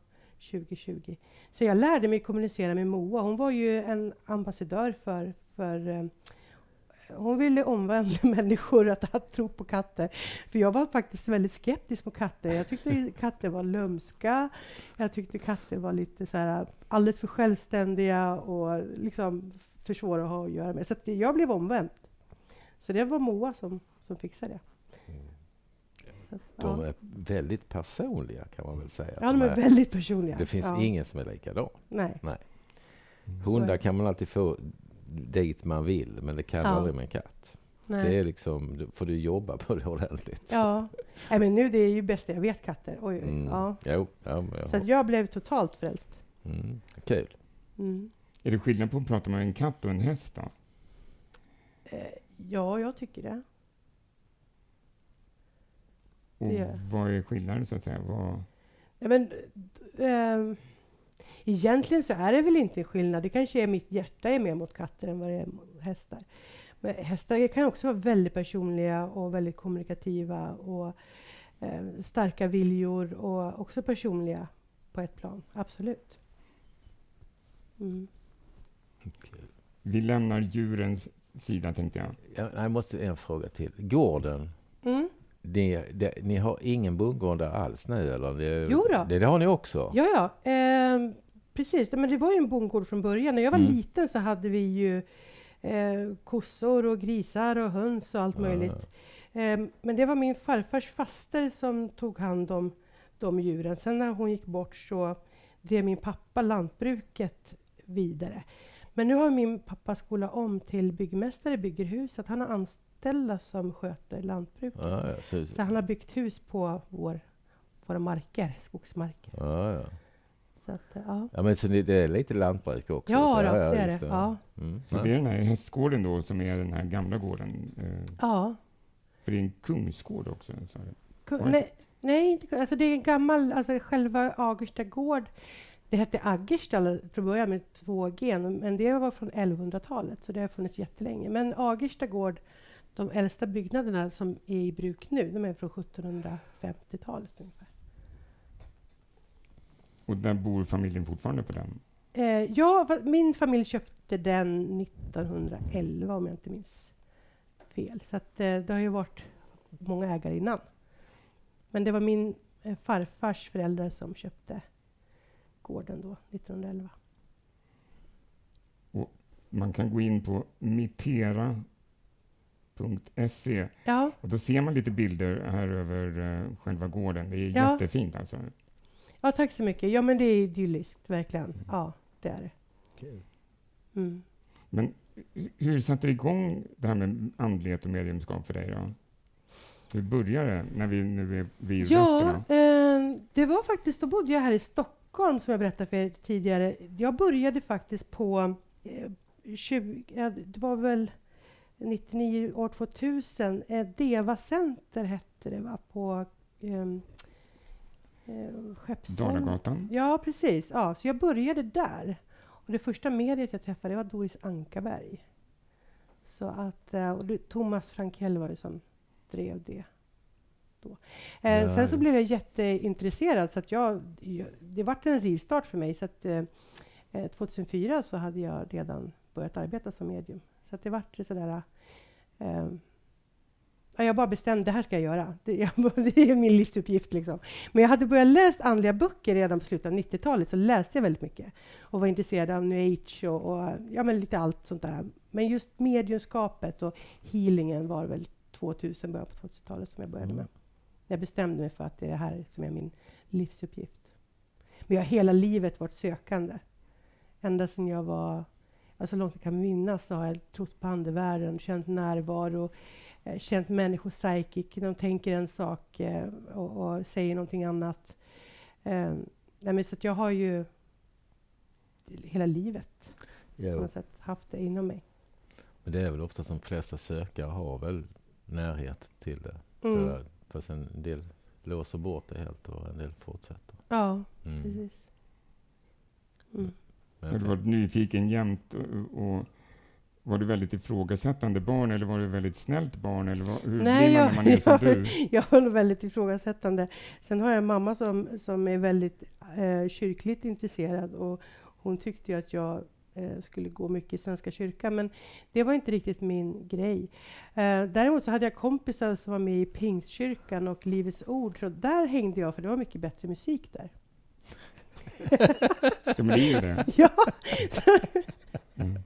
Speaker 2: 2020. Så jag lärde mig kommunicera med Moa. Hon var ju en ambassadör för, för eh, hon ville omvända människor att, att tro på katter. För jag var faktiskt väldigt skeptisk mot katter. Jag tyckte katter var lömska. Jag tyckte katter var lite så här, alldeles för självständiga och liksom för svåra att ha att göra med. Så jag blev omvänd. Så det var Moa som, som fixade det.
Speaker 3: De är väldigt personliga kan man väl säga.
Speaker 2: Ja, de är, väldigt personliga.
Speaker 3: Det finns
Speaker 2: ja.
Speaker 3: ingen som är likadan.
Speaker 2: Nej.
Speaker 3: Nej. Hundar kan man alltid få dit man vill, men det kan ja. aldrig med en katt. Nej. Det är liksom, då får du jobba på det ordentligt.
Speaker 2: Ja, Nej, men nu det är ju bäst jag vet katter. Oj, mm. ja.
Speaker 3: Jo, ja,
Speaker 2: jag Så att jag blev totalt frälst.
Speaker 3: Mm. Kul.
Speaker 2: Mm.
Speaker 1: Är det skillnad på att prata med en katt och en häst då?
Speaker 2: Eh, ja, jag tycker det.
Speaker 1: Och det. vad är skillnaden så att säga? Vad...
Speaker 2: Ja, men, äh, egentligen så är det väl inte en skillnad. Det kanske är mitt hjärta är mer mot katter än vad det är mot hästar. Men hästar kan också vara väldigt personliga och väldigt kommunikativa och äh, starka viljor och också personliga på ett plan. Absolut. Mm.
Speaker 1: Okay. Vi lämnar djurens sida, tänkte jag.
Speaker 3: Ja, jag måste en fråga till. Gården, mm. Ni, det, ni har ingen bondgård där alls nu eller? Det,
Speaker 2: jo då.
Speaker 3: Det, det har ni också?
Speaker 2: Ja, ja. Eh, precis. Men det var ju en bondgård från början. När jag var mm. liten så hade vi ju eh, kossor och grisar och höns och allt möjligt. Eh, men det var min farfars faster som tog hand om de djuren. Sen när hon gick bort så drev min pappa lantbruket vidare. Men nu har min pappa skolat om till byggmästare, bygger hus. Att han har anställt anställda som sköter lantbruket. Ja, ja, så, så, han har byggt hus på vår, våra marker, skogsmarker.
Speaker 3: Ja, ja.
Speaker 2: Så att, ja.
Speaker 3: ja, men så det är lite lantbruk också?
Speaker 2: Ja,
Speaker 3: så,
Speaker 2: då, det är det. Ja.
Speaker 1: Mm. Så det är den här hästgården då som är den här gamla gården?
Speaker 2: Eh, ja.
Speaker 1: För det är en kungsgård också? Så
Speaker 2: Kung, nej, nej, inte, alltså det är en gammal, alltså själva Agersta gård. Det hette Aggersta från början med två G, men det var från 1100-talet, så det har funnits jättelänge. Men Agersta gård de äldsta byggnaderna som är i bruk nu, de är från 1750-talet ungefär.
Speaker 1: Och där bor familjen fortfarande på den?
Speaker 2: Eh, ja, min familj köpte den 1911 om jag inte minns fel. Så att, eh, det har ju varit många ägare innan. Men det var min eh, farfars föräldrar som köpte gården då, 1911.
Speaker 1: Och man kan gå in på mitera.se
Speaker 2: ja.
Speaker 1: och då ser man lite bilder här över uh, själva gården. Det är ja. jättefint alltså.
Speaker 2: Ja, tack så mycket. Ja, men det är idylliskt, verkligen. Mm. Ja, det är det. Okay.
Speaker 1: Mm. Men hur satte det igång det här med andlighet och mediumskap för dig? Då? Hur började det, när vi nu är vid
Speaker 2: Ja, eh, det var faktiskt, då bodde jag här i Stockholm, som jag berättade för er tidigare. Jag började faktiskt på eh, 20, det var väl 99, år 2000. Eh, Deva Center hette det, va? på ehm, eh, Skeppsholm.
Speaker 1: Dalagatan?
Speaker 2: Ja, precis. Ja, så jag började där. Och det första mediet jag träffade var Doris Ankarberg. Så att, eh, och det, Thomas Frankell var det som drev det. Då. Eh, ja, sen så blev jag jätteintresserad, så att jag, det vart en rivstart för mig. Så att, eh, 2004 eh, så hade jag redan börjat arbeta som medium. Så att det vart sådär... Eh, jag bara bestämde, det här ska jag göra. Det, jag, det är min livsuppgift. Liksom. Men jag hade börjat läsa andliga böcker redan på slutet av 90-talet, så läste jag väldigt mycket. Och var intresserad av new age och, och ja, men lite allt sånt där. Men just mediumskapet och healingen var väl 2000, början på 2000-talet som jag började mm. med. Jag bestämde mig för att det är det här som är min livsuppgift. Men jag har hela livet varit sökande. Ända sedan jag var, alltså långt jag kan minnas, så har jag trott på andevärlden, känt närvaro, eh, känt människor psychic. De tänker en sak eh, och, och säger någonting annat. Eh, nej, så jag har ju hela livet på något sätt haft det inom mig.
Speaker 3: Men det är väl ofta som flesta sökare har väl närhet till det. Mm. Så, fast en del låser bort det helt och en del fortsätter.
Speaker 2: Ja, mm. precis.
Speaker 1: Mm. Har du varit nyfiken jämt och, och var du väldigt ifrågasättande barn eller var du väldigt snällt barn? Eller vad, hur Nej, blir man jag, när man är som du?
Speaker 2: Jag var väldigt ifrågasättande. Sen har jag en mamma som, som är väldigt eh, kyrkligt intresserad och hon tyckte ju att jag eh, skulle gå mycket i Svenska kyrkan, men det var inte riktigt min grej. Eh, däremot så hade jag kompisar som var med i Pingstkyrkan och Livets Ord, så där hängde jag, för det var mycket bättre musik där.
Speaker 1: Ja, men det är ju det.
Speaker 2: ja. Mm.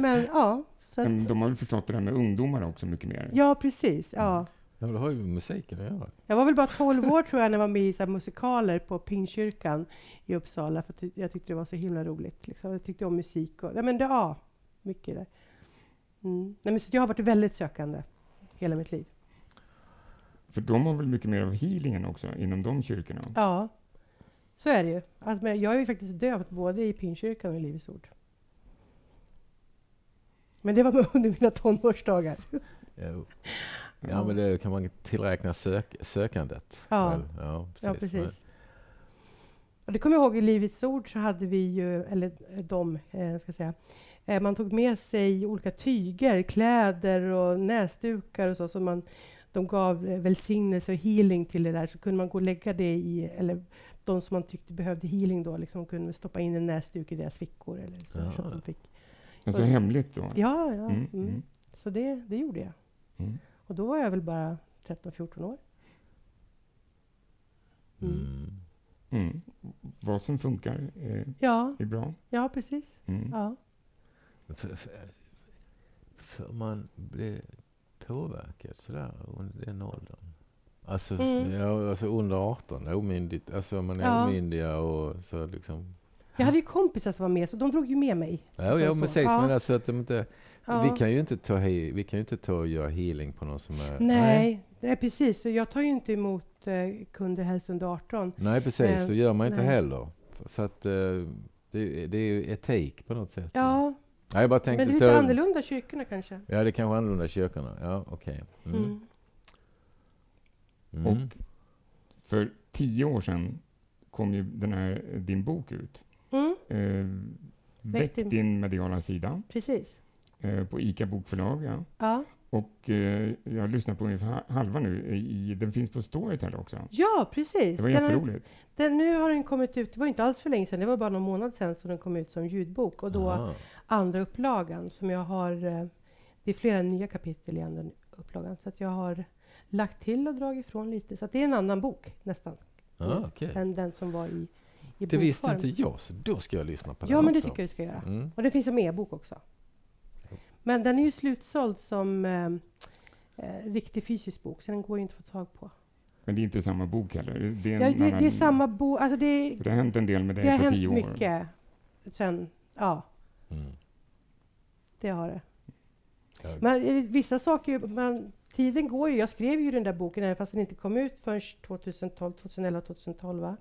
Speaker 2: Men ja.
Speaker 1: Men de har väl förstått det där med ungdomar också mycket mer?
Speaker 2: Ja, precis. Ja.
Speaker 3: Ja, det har ju med musiken att göra.
Speaker 2: Jag var väl bara 12 år tror jag när jag var med i så musikaler på Pingstkyrkan i Uppsala, för jag tyckte det var så himla roligt. Liksom. Jag tyckte om musik och, ja men det, ja, mycket där. Mm. Nej, men så jag har varit väldigt sökande hela mitt liv.
Speaker 1: För de har väl mycket mer av healingen också, inom de kyrkorna?
Speaker 2: Ja, så är det ju. Att, men jag är ju faktiskt dövt både i Pingstkyrkan och i Livets Ord. Men det var under mina tonårsdagar.
Speaker 3: Jo. Ja, men det kan man tillräkna sök, sökandet.
Speaker 2: Ja, ja precis. Ja, precis. Och det kommer jag ihåg i Livets Ord så hade vi ju, eller de, eh, ska säga, eh, man tog med sig olika tyger, kläder och näsdukar och så, så man, de gav välsignelse och healing till det där, så kunde man gå och lägga det i, eller de som man tyckte behövde healing då, liksom kunde stoppa in en näsduk i deras fickor. Eller så, ja. så att de fick.
Speaker 1: Alltså och, hemligt då?
Speaker 2: Ja, ja. Mm, mm. Så det, det gjorde jag. Mm. Och då var jag väl bara 13-14 år.
Speaker 1: Mm. mm. Mm. Vad som funkar är,
Speaker 2: ja.
Speaker 1: är bra.
Speaker 2: Ja, precis.
Speaker 1: Mm.
Speaker 2: Ja.
Speaker 3: För, för, för, man blir påverkad sådär under den åldern. Alltså, mm. ja, alltså under 18, omyndigt, alltså man är ja. omyndiga och så liksom.
Speaker 2: Jag hade ju kompisar som var med, så de drog ju med mig.
Speaker 3: Ja, alltså, ja precis. Ja. Men alltså att de inte... Ja. Vi kan ju inte ta, vi kan ju inte ta och göra healing på någon som är...
Speaker 2: Nej, nej. precis. Jag tar ju inte emot eh, kunder helst under 18.
Speaker 3: Nej, precis. Eh, så gör man inte nej. heller. Så att eh, det, det är ju etik på något sätt.
Speaker 2: Ja.
Speaker 3: ja jag bara tänkte,
Speaker 2: Men det är lite så, annorlunda kyrkorna kanske?
Speaker 3: Ja, det är kanske annorlunda kyrkorna. Ja, okej. Okay. Mm. Mm.
Speaker 1: Mm. Och för tio år sedan kom ju den här, din bok ut.
Speaker 2: Mm.
Speaker 1: Eh, Väck din mediala sida.
Speaker 2: Precis.
Speaker 1: Eh, på ICA Bokförlag. Ja.
Speaker 2: ja.
Speaker 1: Och eh, jag lyssnar på ungefär halva nu. I, den finns på Storytel också.
Speaker 2: Ja, precis.
Speaker 1: Det var jätteroligt.
Speaker 2: Den, nu har den kommit ut, det var inte alls för länge sedan, det var bara någon månad sedan som den kom ut som ljudbok. Och då Aha. andra upplagan som jag har, eh, det är flera nya kapitel i andra upplagan. Så att jag har lagt till och dragit ifrån lite. Så att det är en annan bok nästan.
Speaker 3: Ah, okay.
Speaker 2: Än den som var i,
Speaker 3: i Det visste inte jag, så då ska jag lyssna på den
Speaker 2: Ja, men
Speaker 3: också.
Speaker 2: det tycker jag du ska göra. Mm. Och det finns som e-bok också. Men den är ju slutsåld som eh, eh, riktig fysisk bok, så den går inte att få tag på.
Speaker 1: Men det är inte samma bok heller?
Speaker 2: Det är, ja, det, det är samma bok. Alltså det,
Speaker 1: det har hänt en del med dig
Speaker 2: på
Speaker 1: tio år.
Speaker 2: Det har hänt mycket sen, ja. Mm. Det har det. Men eh, vissa saker, man, tiden går ju. Jag skrev ju den där boken, även fast den inte kom ut förrän 2012, 2011, 2012. Va?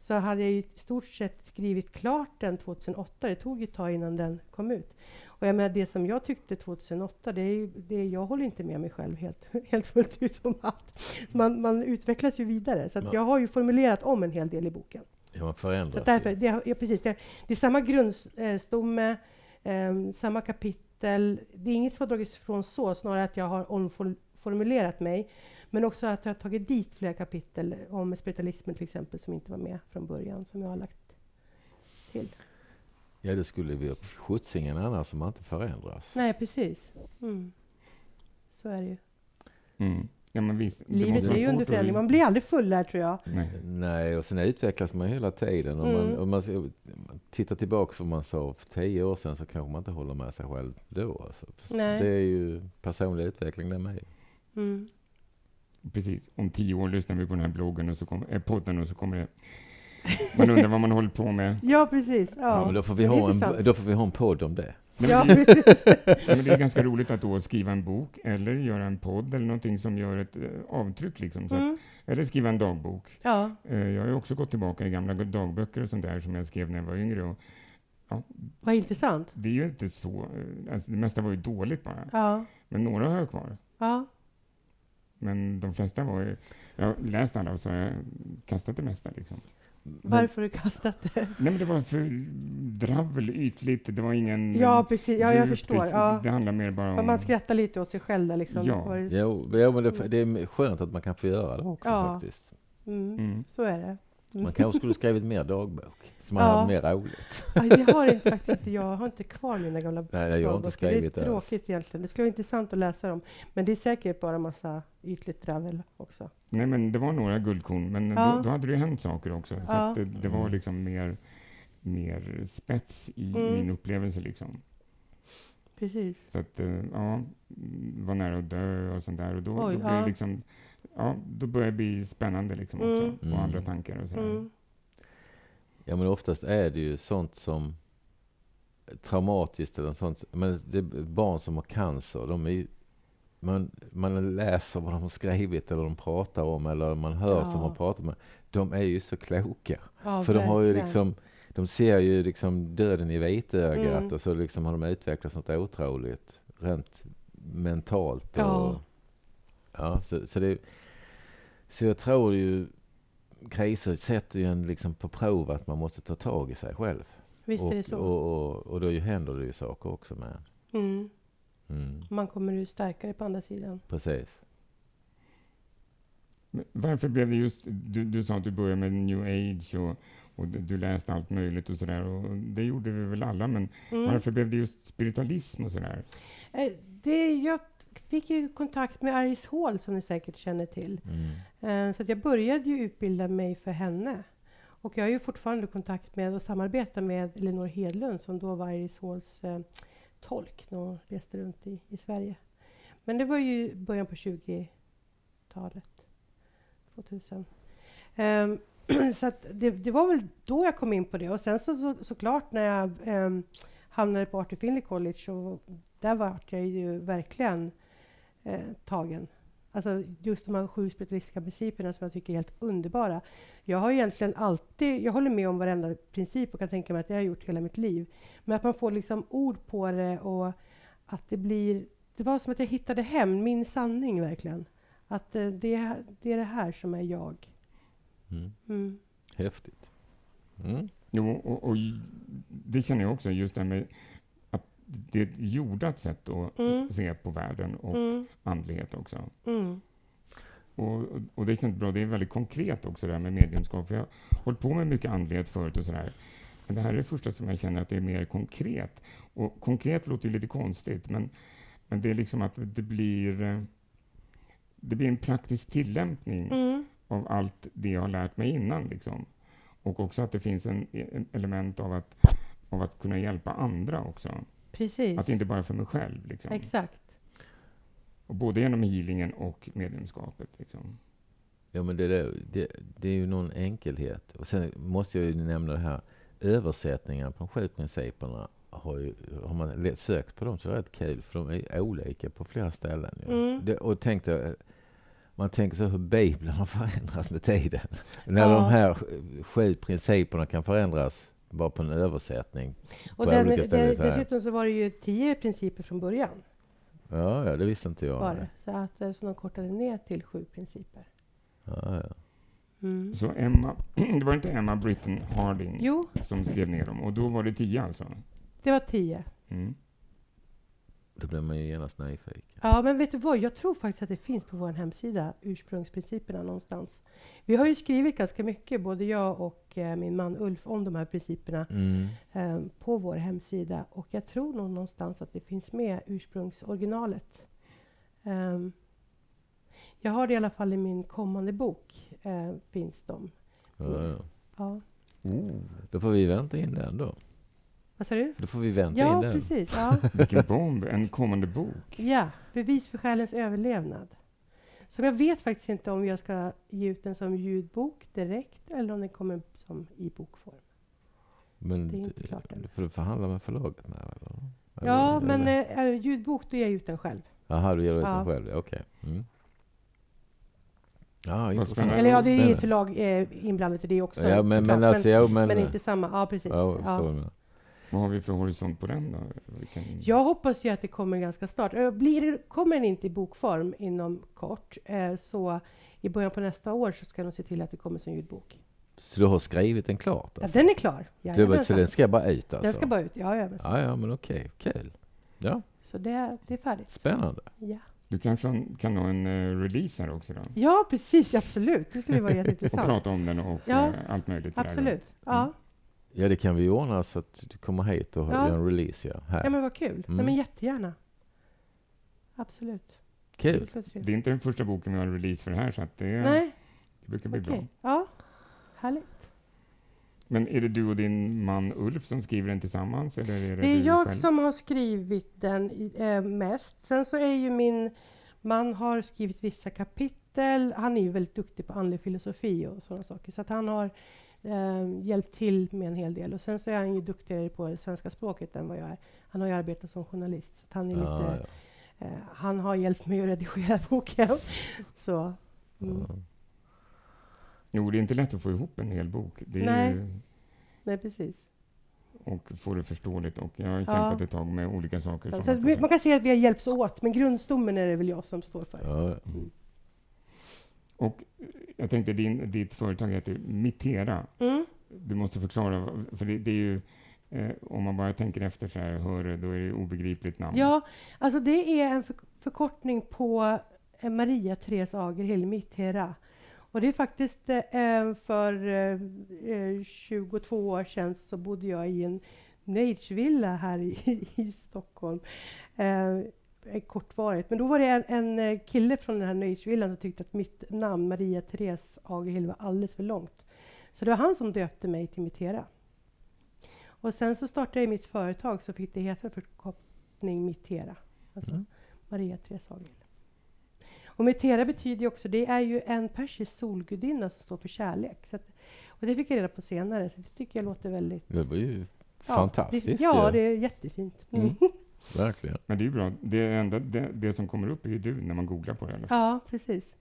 Speaker 2: Så hade jag i stort sett skrivit klart den 2008. Det tog ett tag innan den kom ut. Och jag menar, det som jag tyckte 2008, det är ju, det, jag håller inte med mig själv helt, helt fullt ut om att man, man utvecklas ju vidare. Så jag har ju formulerat om en hel del i boken.
Speaker 3: Ja, man förändras
Speaker 2: så därför, det, ja, precis, det, det, är samma grundstomme, eh, samma kapitel. Det är inget som har dragits ifrån så, snarare att jag har omformulerat mig. Men också att jag har tagit dit flera kapitel om spiritualismen till exempel, som inte var med från början, som jag har lagt till.
Speaker 3: Ja, det skulle vi skjutsingen annars om man inte förändras.
Speaker 2: Nej, precis. Mm. Så är det ju.
Speaker 1: Mm. Ja, men visst,
Speaker 2: Livet är ju under förändring. Man blir aldrig fullärd, tror jag.
Speaker 3: Nej. Nej, och sen utvecklas man hela tiden. Om, mm. man, om man tittar tillbaka vad man sa för tio år sedan så kanske man inte håller med sig själv då. Alltså. Nej. Det är ju personlig utveckling det med.
Speaker 1: Mm. Precis. Om tio år lyssnar vi på den här bloggen och så kommer, äh, podden och så kommer det man undrar vad man håller på med.
Speaker 2: Ja, precis. Ja.
Speaker 3: ja men då, får vi ha en, då får vi ha en podd om det.
Speaker 1: Men, ja. det, men det är ganska roligt att då skriva en bok eller göra en podd eller någonting som gör ett uh, avtryck. Liksom, mm. att, eller skriva en dagbok. Ja. Uh, jag har också gått tillbaka i gamla dagböcker och sånt där som jag skrev när jag var yngre. Och,
Speaker 2: ja, Vad intressant.
Speaker 1: Det är ju inte så. Uh, alltså det mesta var ju dåligt bara. Ja. Men några har jag kvar. Ja. Men de flesta var ju... Jag har läst alla och så har jag kastat det mesta. Liksom.
Speaker 2: Varför har du kastat det? Nej,
Speaker 1: men det var för dravel, ytligt. Det var ingen...
Speaker 2: Ja, precis. Ja, jag förstår. Ja.
Speaker 1: Det handlar mer bara om...
Speaker 2: Man skrattar lite åt sig själv där liksom.
Speaker 3: Ja. Jo, ja, men det, det, är skönt att man kan få göra det också ja. faktiskt.
Speaker 2: Mm. Mm. Så är det.
Speaker 3: Man kanske skulle skrivit mer dagbok, så man ja. hade mer roligt.
Speaker 2: Aj, det har inte, faktiskt inte, jag har inte kvar mina gamla
Speaker 3: Nej, jag har inte skrivit
Speaker 2: Det är tråkigt ens. egentligen. Det skulle vara intressant att läsa dem. Men det är säkert bara massa ytligt dravel också.
Speaker 1: Nej, men det var några guldkorn, men ja. då, då, hade det hänt saker också. Så ja. det, det, var liksom mer, mer spets i mm. min upplevelse. Liksom.
Speaker 2: Precis.
Speaker 1: Så att, eh, ja, var nära att dö och sånt där. Och då, Oj, då blev ja. liksom ja, då börjar det bli spännande liksom också. Mm. Och mm. andra tankar och sådär. Mm.
Speaker 3: Ja, men oftast är det ju sånt som traumatiskt eller sånt. Men det är barn som har cancer, de är ju, man, man läser vad de har skrivit eller de pratar om eller man hör ja. som de pratar med. De är ju så kloka. Ja, För de har ju liksom, de ser ju liksom döden i vitögat mm. och så liksom har de utvecklats något otroligt rent mentalt. Och, ja. ja så, så det så jag tror ju kriser sätter ju en liksom på prov att man måste ta tag i sig själv.
Speaker 2: Visst
Speaker 3: och,
Speaker 2: är det så.
Speaker 3: Och, och, och då händer det ju saker också med.
Speaker 2: Mm. Mm. Man kommer ju starkare på andra sidan.
Speaker 3: Precis.
Speaker 1: Men varför blev det just, du, du sa att du började med new age och, och du läste allt möjligt och sådär. Och det gjorde vi väl alla, men mm. varför blev det just spiritualism och sådär?
Speaker 2: Eh, det, jag fick ju kontakt med Iris Hall, som ni säkert känner till. Mm. Eh, så jag började ju utbilda mig för henne. Och jag har ju fortfarande kontakt med och samarbetar med Elinor Hedlund, som då var Iris Halls eh, tolk när hon reste runt i, i Sverige. Men det var ju början på 20-talet, 2000. Um, så det, det, var väl då jag kom in på det. Och sen så, så, såklart när jag um, hamnade på Arthur Finley College, och där var jag ju verkligen eh, tagen. Alltså just de här sju spiritualistiska principerna som jag tycker är helt underbara. Jag har egentligen alltid, jag håller med om varenda princip och kan tänka mig att det har gjort hela mitt liv. Men att man får liksom ord på det och att det blir, det var som att jag hittade hem, min sanning verkligen. Att eh, det, det är det här som är jag.
Speaker 3: Mm. Mm. Häftigt.
Speaker 1: Mm. Jo, och, och, det känner jag också, just det här med det är ett jordat sätt att mm. se på världen och mm. andlighet också. Mm. Och, och, det känns bra. Det är väldigt konkret också det här med mediumskap. jag har hållit på med mycket andlighet förut och sådär. Men det här är det första som jag känner att det är mer konkret. Och konkret låter ju lite konstigt, men, men det är liksom att det blir, eh, det blir en praktisk tillämpning mm. av allt det jag har lärt mig innan. Liksom. Och också att det finns en, en, element av att, av att kunna hjälpa andra också.
Speaker 2: Precis.
Speaker 1: Att inte bara för mig själv. Liksom.
Speaker 2: Exakt.
Speaker 1: Och både genom healingen och medlemskapet. Liksom.
Speaker 3: Ja, men det, det, det är ju någon enkelhet. Och sen måste jag ju nämna det här översättningarna på de sju principerna har, ju, har man sökt på dem så är det rätt kul för de är olika på flera ställen. Mm. Det, och tänkte, man tänker så hur Bibeln har förändrats med tiden. När ja. de här sju principerna kan förändras bara på en översättning.
Speaker 2: Och den, det, dessutom så var det ju tio principer från början.
Speaker 3: Ja, ja det visste inte jag.
Speaker 2: Var det. Så, att, eh, så de kortade ner till sju principer.
Speaker 3: Ja, ja.
Speaker 1: Mm. Så Emma, det var inte Emma Britton Harding
Speaker 2: jo.
Speaker 1: som skrev ner dem? Och då var det tio alltså?
Speaker 2: Det var tio.
Speaker 1: Mm.
Speaker 3: Då blir man ju genast nyfiken.
Speaker 2: Ja, men vet du vad? Jag tror faktiskt att det finns på vår hemsida, ursprungsprinciperna någonstans. Vi har ju skrivit ganska mycket, både jag och eh, min man Ulf, om de här principerna mm. eh, på vår hemsida. Och jag tror nog någonstans att det finns med ursprungsoriginalet. Um, jag har det i alla fall i min kommande bok. Eh, finns de.
Speaker 3: Ja, ja.
Speaker 2: ja.
Speaker 3: Oh, då får vi vänta in den då.
Speaker 2: Vad sa du?
Speaker 3: Då får vi vänta
Speaker 2: ja,
Speaker 3: in den.
Speaker 2: Precis, ja,
Speaker 1: Vilken bomb! En kommande bok.
Speaker 2: Ja, Bevis för själens överlevnad. Så jag vet faktiskt inte om jag ska ge ut den som ljudbok direkt eller om den kommer som i bokform.
Speaker 3: Men det är inte klart än. Får du förhandla med förlaget? Med, eller?
Speaker 2: Ja, eller? men äh, ljudbok, då ger jag ut den själv.
Speaker 3: Jaha, du ger ut ja. den själv? Okej. Okay. Mm.
Speaker 2: Ja, Eller ja, det är ett förlag eh, inblandat i det också.
Speaker 3: Ja, men, men, alltså, ja, men,
Speaker 2: men, inte samma. Ja, precis. Ja, ja.
Speaker 1: Vad har vi för horisont på den då?
Speaker 2: Vilken... Jag hoppas ju att det kommer ganska snart. Blir, kommer den inte i bokform inom kort, eh, så i början på nästa år så ska jag nog se till att det kommer som ljudbok.
Speaker 3: Så du har skrivit den klart?
Speaker 2: Alltså? Ja, den är klar.
Speaker 3: Du, så den ska bara ut alltså?
Speaker 2: Den ska bara ut, ja.
Speaker 3: Ja, ja, ja men okej. Okay. Kul. Ja.
Speaker 2: Så det, det är färdigt.
Speaker 3: Spännande.
Speaker 2: Ja.
Speaker 1: Du kanske kan ha en uh, release här också? Då?
Speaker 2: Ja, precis. Absolut. Det skulle vara jätteintressant.
Speaker 1: och prata om den och ja, uh, allt möjligt.
Speaker 2: Absolut. Ja. Mm.
Speaker 3: Ja, det kan vi ordna så att du kommer hit och ja. gör en release. Ja, här.
Speaker 2: ja men vad kul. Mm. Nej, men jättegärna. Absolut.
Speaker 3: Kul.
Speaker 1: Det är inte den första boken vi har en release för här, så att det,
Speaker 2: Nej.
Speaker 1: det brukar bli okay. bra.
Speaker 2: Ja, härligt.
Speaker 1: Men är det du och din man Ulf som skriver den tillsammans? Eller är det,
Speaker 2: det är jag
Speaker 1: själv?
Speaker 2: som har skrivit den eh, mest. Sen så är ju min man har skrivit vissa kapitel. Han är ju väldigt duktig på andlig filosofi och sådana saker. Så att han har eh, hjälpt till med en hel del. Och sen så är han ju duktigare på svenska språket än vad jag är. Han har ju arbetat som journalist. Så han, är ah, lite, ja. eh, han har hjälpt mig att redigera boken. så, mm. ah.
Speaker 1: Jo, det är inte lätt att få ihop en hel bok. Det
Speaker 2: Nej.
Speaker 1: Ju...
Speaker 2: Nej, precis.
Speaker 1: Och få det förståeligt. Och jag har ja. kämpat ett tag med olika saker. Ja,
Speaker 2: man kan säga att vi har hjälpts åt, men grundstommen är det väl jag som står för.
Speaker 3: Ja. Mm.
Speaker 1: Och jag tänkte, din, ditt företag heter Mitera.
Speaker 2: Mm.
Speaker 1: Du måste förklara, för det, det är ju Eh, om man bara tänker efter så här, hör då är det obegripligt namn.
Speaker 2: Ja, alltså det är en förkortning på Maria Therese Agerhill, Mittera. Och det är faktiskt eh, för eh, 22 år sedan så bodde jag i en nöjesvilla här i, i Stockholm. Eh, kortvarigt. Men då var det en, en eh, kille från den här nöjesvillan som tyckte att mitt namn, Maria Therese Agerhill, var alldeles för långt. Så det var han som döpte mig till Mittera. Och sen så startade jag mitt företag så fick det heta förkortning Mittera. Alltså mm. Maria Therese Agerhill. Och Metera betyder ju också, det är ju en persisk solgudinna som står för kärlek. Att, och det fick jag reda på senare, så det tycker jag låter väldigt...
Speaker 3: Det var ju ja, fantastiskt.
Speaker 2: Det, ja, det är jättefint. Mm. Mm.
Speaker 3: Verkligen.
Speaker 1: Men det är bra. Det, enda, det, det, som kommer upp är ju du när man googlar på det. Eller?
Speaker 2: Ja, precis.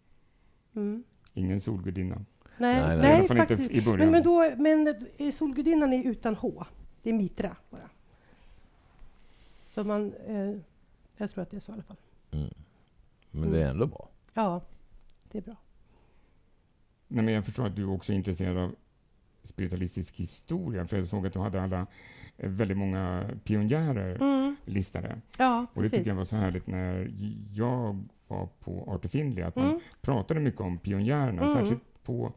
Speaker 2: Mm.
Speaker 1: Ingen solgudinna.
Speaker 2: Nej, nej, nej, nej faktiskt. Inte i början. Men, men, då, men solgudinnan är utan H. Det är Mitra bara. Så man... Eh, jag tror att det är så i alla fall.
Speaker 3: Mm. Men det är mm. ändå bra.
Speaker 2: Ja, det är bra.
Speaker 1: Nej, men jag förstår att du också är intresserad av spiritualistisk historia, för jag såg att du hade alla eh, väldigt många pionjärer mm. listade.
Speaker 2: Ja,
Speaker 1: och det tycker jag var så härligt när jag var på Arte Findlay, att man mm. pratade mycket om pionjärerna, mm. särskilt på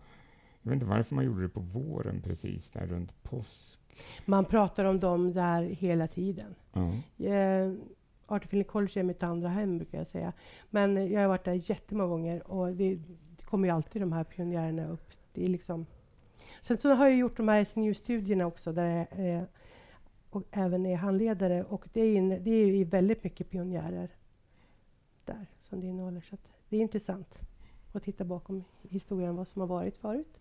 Speaker 1: jag vet inte varför man gjorde det på våren precis, där runt påsk.
Speaker 2: Man pratar om dem där hela tiden. Eh, Artificial College är mitt andra hem, brukar jag säga. Men jag har varit där jättemånga gånger och det, det kommer ju alltid de här pionjärerna upp. Det är liksom... Sen så har jag gjort de här SNU-studierna också, där jag eh, och även är handledare. Och det är, in, det är väldigt mycket pionjärer där som det innehåller. Så det är intressant att titta bakom historien, vad som har varit förut.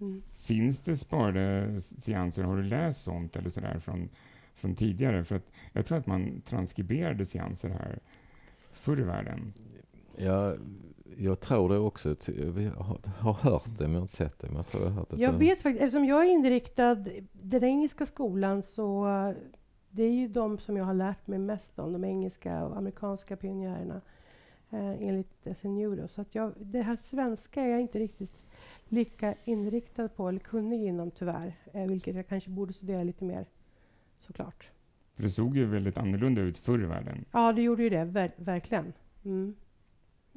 Speaker 1: Mm. Finns det sparade seanser? Har du läst sånt eller sådär från, från tidigare? För att jag tror att man transkriberade seanser här förr i världen.
Speaker 3: Ja, jag tror det också. Jag har hört det, men jag har inte sett det. Men jag tror jag har hört det.
Speaker 2: Jag vet faktiskt, eftersom jag är inriktad den engelska skolan så det är ju de som jag har lärt mig mest om, de engelska och amerikanska pionjärerna eh, enligt SNU. Då. Så att jag, det här svenska är jag inte riktigt lika inriktad på eller kunnig inom tyvärr, eh, vilket jag kanske borde studera lite mer såklart.
Speaker 1: För det såg ju väldigt annorlunda ut förr i världen.
Speaker 2: Ja, det gjorde ju det, ver verkligen. Mm.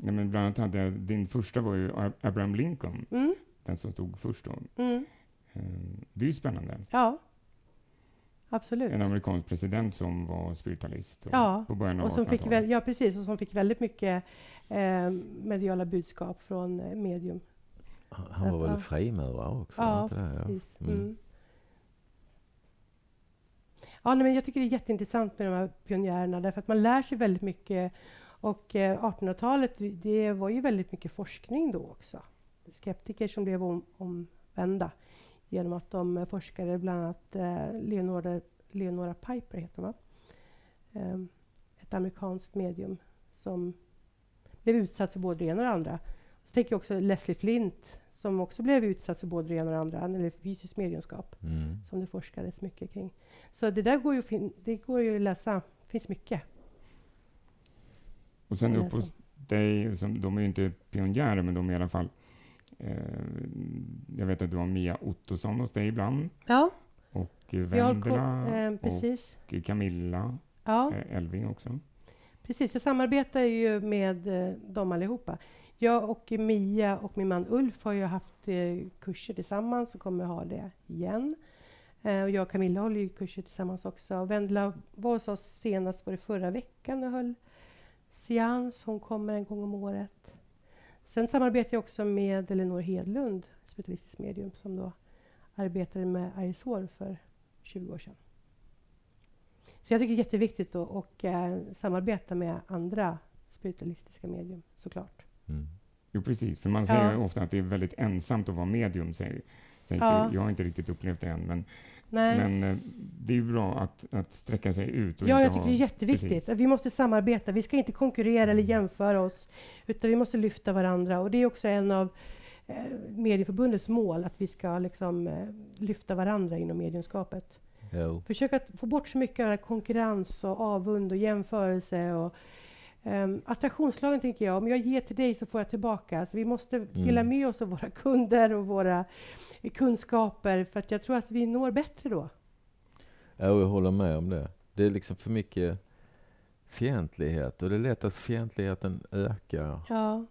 Speaker 1: Ja, men bland annat hade din första var ju Abraham Lincoln, mm. den som stod först då.
Speaker 2: Mm.
Speaker 1: Eh, det är ju spännande.
Speaker 2: Ja, absolut.
Speaker 1: En amerikansk president som var spiritualist
Speaker 2: ja,
Speaker 1: på början av
Speaker 2: och som fick Ja, precis. Och som fick väldigt mycket eh, mediala budskap från eh, medium.
Speaker 3: Han var väl frimurare också?
Speaker 2: Ja, precis. Mm. Mm. Ja, nej, men jag tycker det är jätteintressant med de här pionjärerna därför att man lär sig väldigt mycket. Och eh, 1800-talet, det var ju väldigt mycket forskning då också. Skeptiker som blev om, omvända genom att de forskade bland annat eh, Leonora, Leonora Piper, heter hon, eh, ett amerikanskt medium som blev utsatt för både det ena och det andra. Så tänker jag också Leslie Flint som också blev utsatt för både det ena och det andra, eller fysisk mediumskap,
Speaker 3: mm.
Speaker 2: som det forskades mycket kring. Så det där går ju, det går ju att läsa. Det finns mycket.
Speaker 1: Och sen upp hos dig, som, de är ju inte pionjärer, men de är i alla fall eh, jag vet att du har Mia Ottosson hos dig ibland.
Speaker 2: Ja.
Speaker 1: Och Vendela
Speaker 2: eh,
Speaker 1: och Camilla
Speaker 2: ja.
Speaker 1: eh, Elving också.
Speaker 2: Precis, jag samarbetar ju med eh, dem allihopa. Jag och Mia och min man Ulf har ju haft eh, kurser tillsammans och kommer ha det igen. Eh, och jag och Camilla håller ju kurser tillsammans också. Vendela var hos oss senast var det förra veckan och höll seans. Hon kommer en gång om året. Sen samarbetar jag också med Elinor Hedlund, spiritualistisk medium, som då arbetade med Arisor för 20 år sedan. Så jag tycker det är jätteviktigt att och, eh, samarbeta med andra spiritualistiska medium, såklart.
Speaker 3: Mm.
Speaker 1: Jo, precis. För man säger ja. ofta att det är väldigt ensamt att vara medium. Säger, säger ja. Jag har inte riktigt upplevt det än, men, men eh, det är ju bra att, att sträcka sig ut.
Speaker 2: ja, jag tycker ha, det är jätteviktigt. Precis. Vi måste samarbeta. Vi ska inte konkurrera mm. eller jämföra oss, utan vi måste lyfta varandra. Och det är också en av eh, Medieförbundets mål, att vi ska liksom, eh, lyfta varandra inom mediumskapet.
Speaker 3: Jo.
Speaker 2: Försök att få bort så mycket av konkurrens och avund och jämförelse och Um, attraktionslagen tänker jag, om jag ger till dig så får jag tillbaka. Så vi måste mm. dela med oss av våra kunder och våra kunskaper, för att jag tror att vi når bättre då.
Speaker 3: Ja, jag håller med om det. Det är liksom för mycket fientlighet och det är lätt att fientligheten ökar.
Speaker 2: Ja.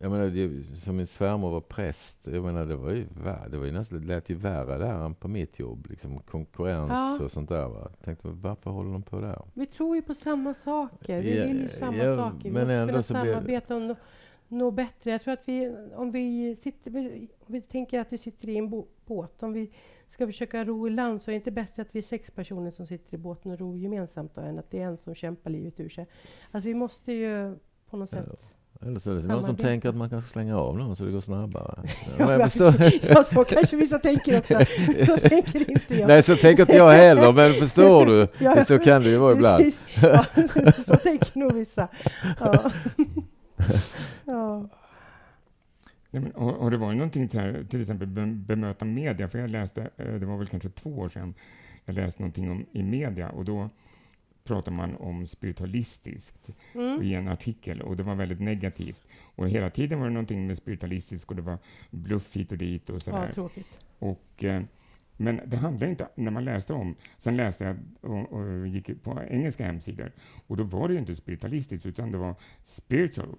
Speaker 3: Jag menar, det, som min svärmor var präst, jag menar, det var ju, det var ju nästan, det lät ju värre där än på mitt jobb. Liksom, konkurrens ja. och sånt där. Va? Jag tänkte, varför håller de på där?
Speaker 2: Vi tror ju på samma saker. Vi ja, vill ju samma ja, saker. Vi men måste kunna samarbeta och nå, nå bättre. Jag tror att vi, om vi, sitter, om vi tänker att vi sitter i en båt, om vi ska försöka ro i land så är det inte bättre att vi är sex personer som sitter i båten och ror gemensamt då, än att det är en som kämpar livet ur sig. Alltså vi måste ju på något sätt
Speaker 3: eller så är det någon som tänker att man kan slänga av någon så det går snabbare.
Speaker 2: ja, ja, så kanske vissa tänker också. Så tänker inte jag.
Speaker 3: Nej, så tänker inte jag heller, men förstår du? ja, så kan det ju vara ibland.
Speaker 2: Ja, så tänker nog vissa. Ja. ja.
Speaker 1: Ja, har, har det varit någonting till, här, till exempel bemöta media? För jag läste, eh, det var väl kanske två år sedan, jag läste någonting om i media och då pratar man om spiritualistiskt mm. i en artikel och det var väldigt negativt. Och hela tiden var det någonting med spiritualistiskt och det var bluff hit och dit och sådär.
Speaker 2: Ja, tråkigt.
Speaker 1: Och, eh, men det handlar inte, när man läste om, sen läste jag och, och, gick på engelska hemsidor och då var det ju inte spiritualistiskt utan det var spiritual,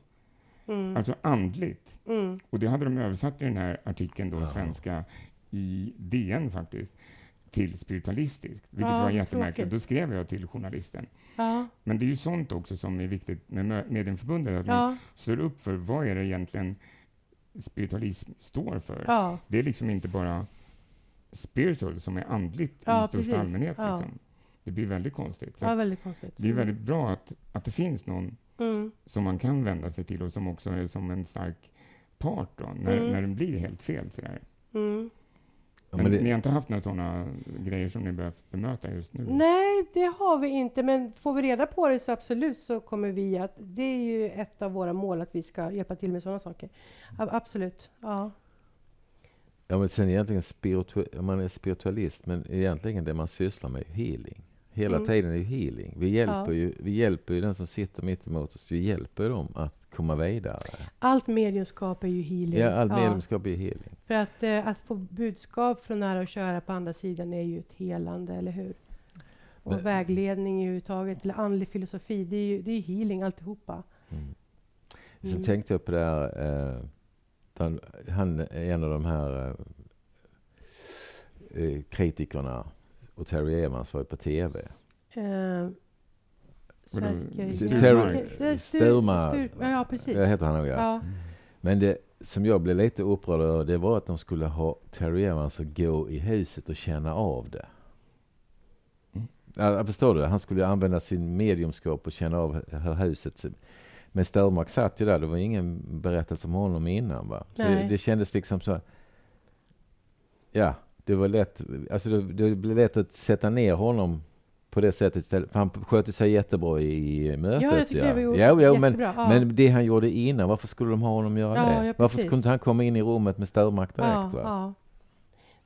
Speaker 1: mm. alltså andligt. Mm. Och det hade de översatt i den här artikeln då, svenska, i DN faktiskt till spiritualistiskt, vilket ja, var jättemärkligt. Tråkigt. Då skrev jag till journalisten. Ja. Men det är ju sånt också som är viktigt med Mediumförbundet, att ja. man står upp för vad är det egentligen spiritualism står för. Ja. Det är liksom inte bara spiritual som är andligt i största allmänhet. Liksom. Det blir väldigt konstigt.
Speaker 2: Väldigt konstigt.
Speaker 1: Det är mm. väldigt bra att, att det finns någon mm. som man kan vända sig till och som också är som en stark part då, när, mm. när den blir helt fel. Sådär. Mm. Men, men det... ni har inte haft några sådana grejer som ni behövt bemöta just nu?
Speaker 2: Nej, det har vi inte. Men får vi reda på det så absolut så kommer vi att... Det är ju ett av våra mål att vi ska hjälpa till med sådana saker. Absolut. Ja.
Speaker 3: Ja, men sen egentligen spiritu man är spiritualist, men egentligen det man sysslar med är healing. Hela mm. tiden är ju healing. Vi hjälper, ja. ju, vi hjälper ju den som sitter mitt emot oss. Vi hjälper dem att komma vidare.
Speaker 2: Allt mediumskap är ju healing.
Speaker 3: Ja, allt mediumskap är healing.
Speaker 2: För att, eh, att få budskap från nära och köra på andra sidan är ju ett helande, eller hur? Och Men, vägledning överhuvudtaget, eller andlig filosofi, det är ju det är healing alltihopa. Mm.
Speaker 3: Sen mm. tänkte jag på det här, eh, han, han är en av de här eh, eh kritikerna, och Terry Evans var ju på TV. Uh,
Speaker 2: Sturmar. Ja, precis.
Speaker 3: Det heter han nog, ja. ja. Men det som jag blev lite upprörd över, det var att de skulle ha Terry Evans att gå i huset och känna av det. Mm. Ja, förstår du? Han skulle använda sin mediumskap och känna av hur huset Men Störmark satt ju där, det var ingen berättelse om honom innan. Va? Så det, det, kändes liksom så... Ja, det var lätt, alltså det, det blev lätt att sätta ner honom på det sättet istället. För han skötte sig jättebra i mötet.
Speaker 2: Ja, jag tycker ja. det var
Speaker 3: ja, ja, men, ja. men det han gjorde innan, varför skulle de ha honom göra ja, det? Ja, varför skulle inte han komma in i rummet med störmakt direkt? Va?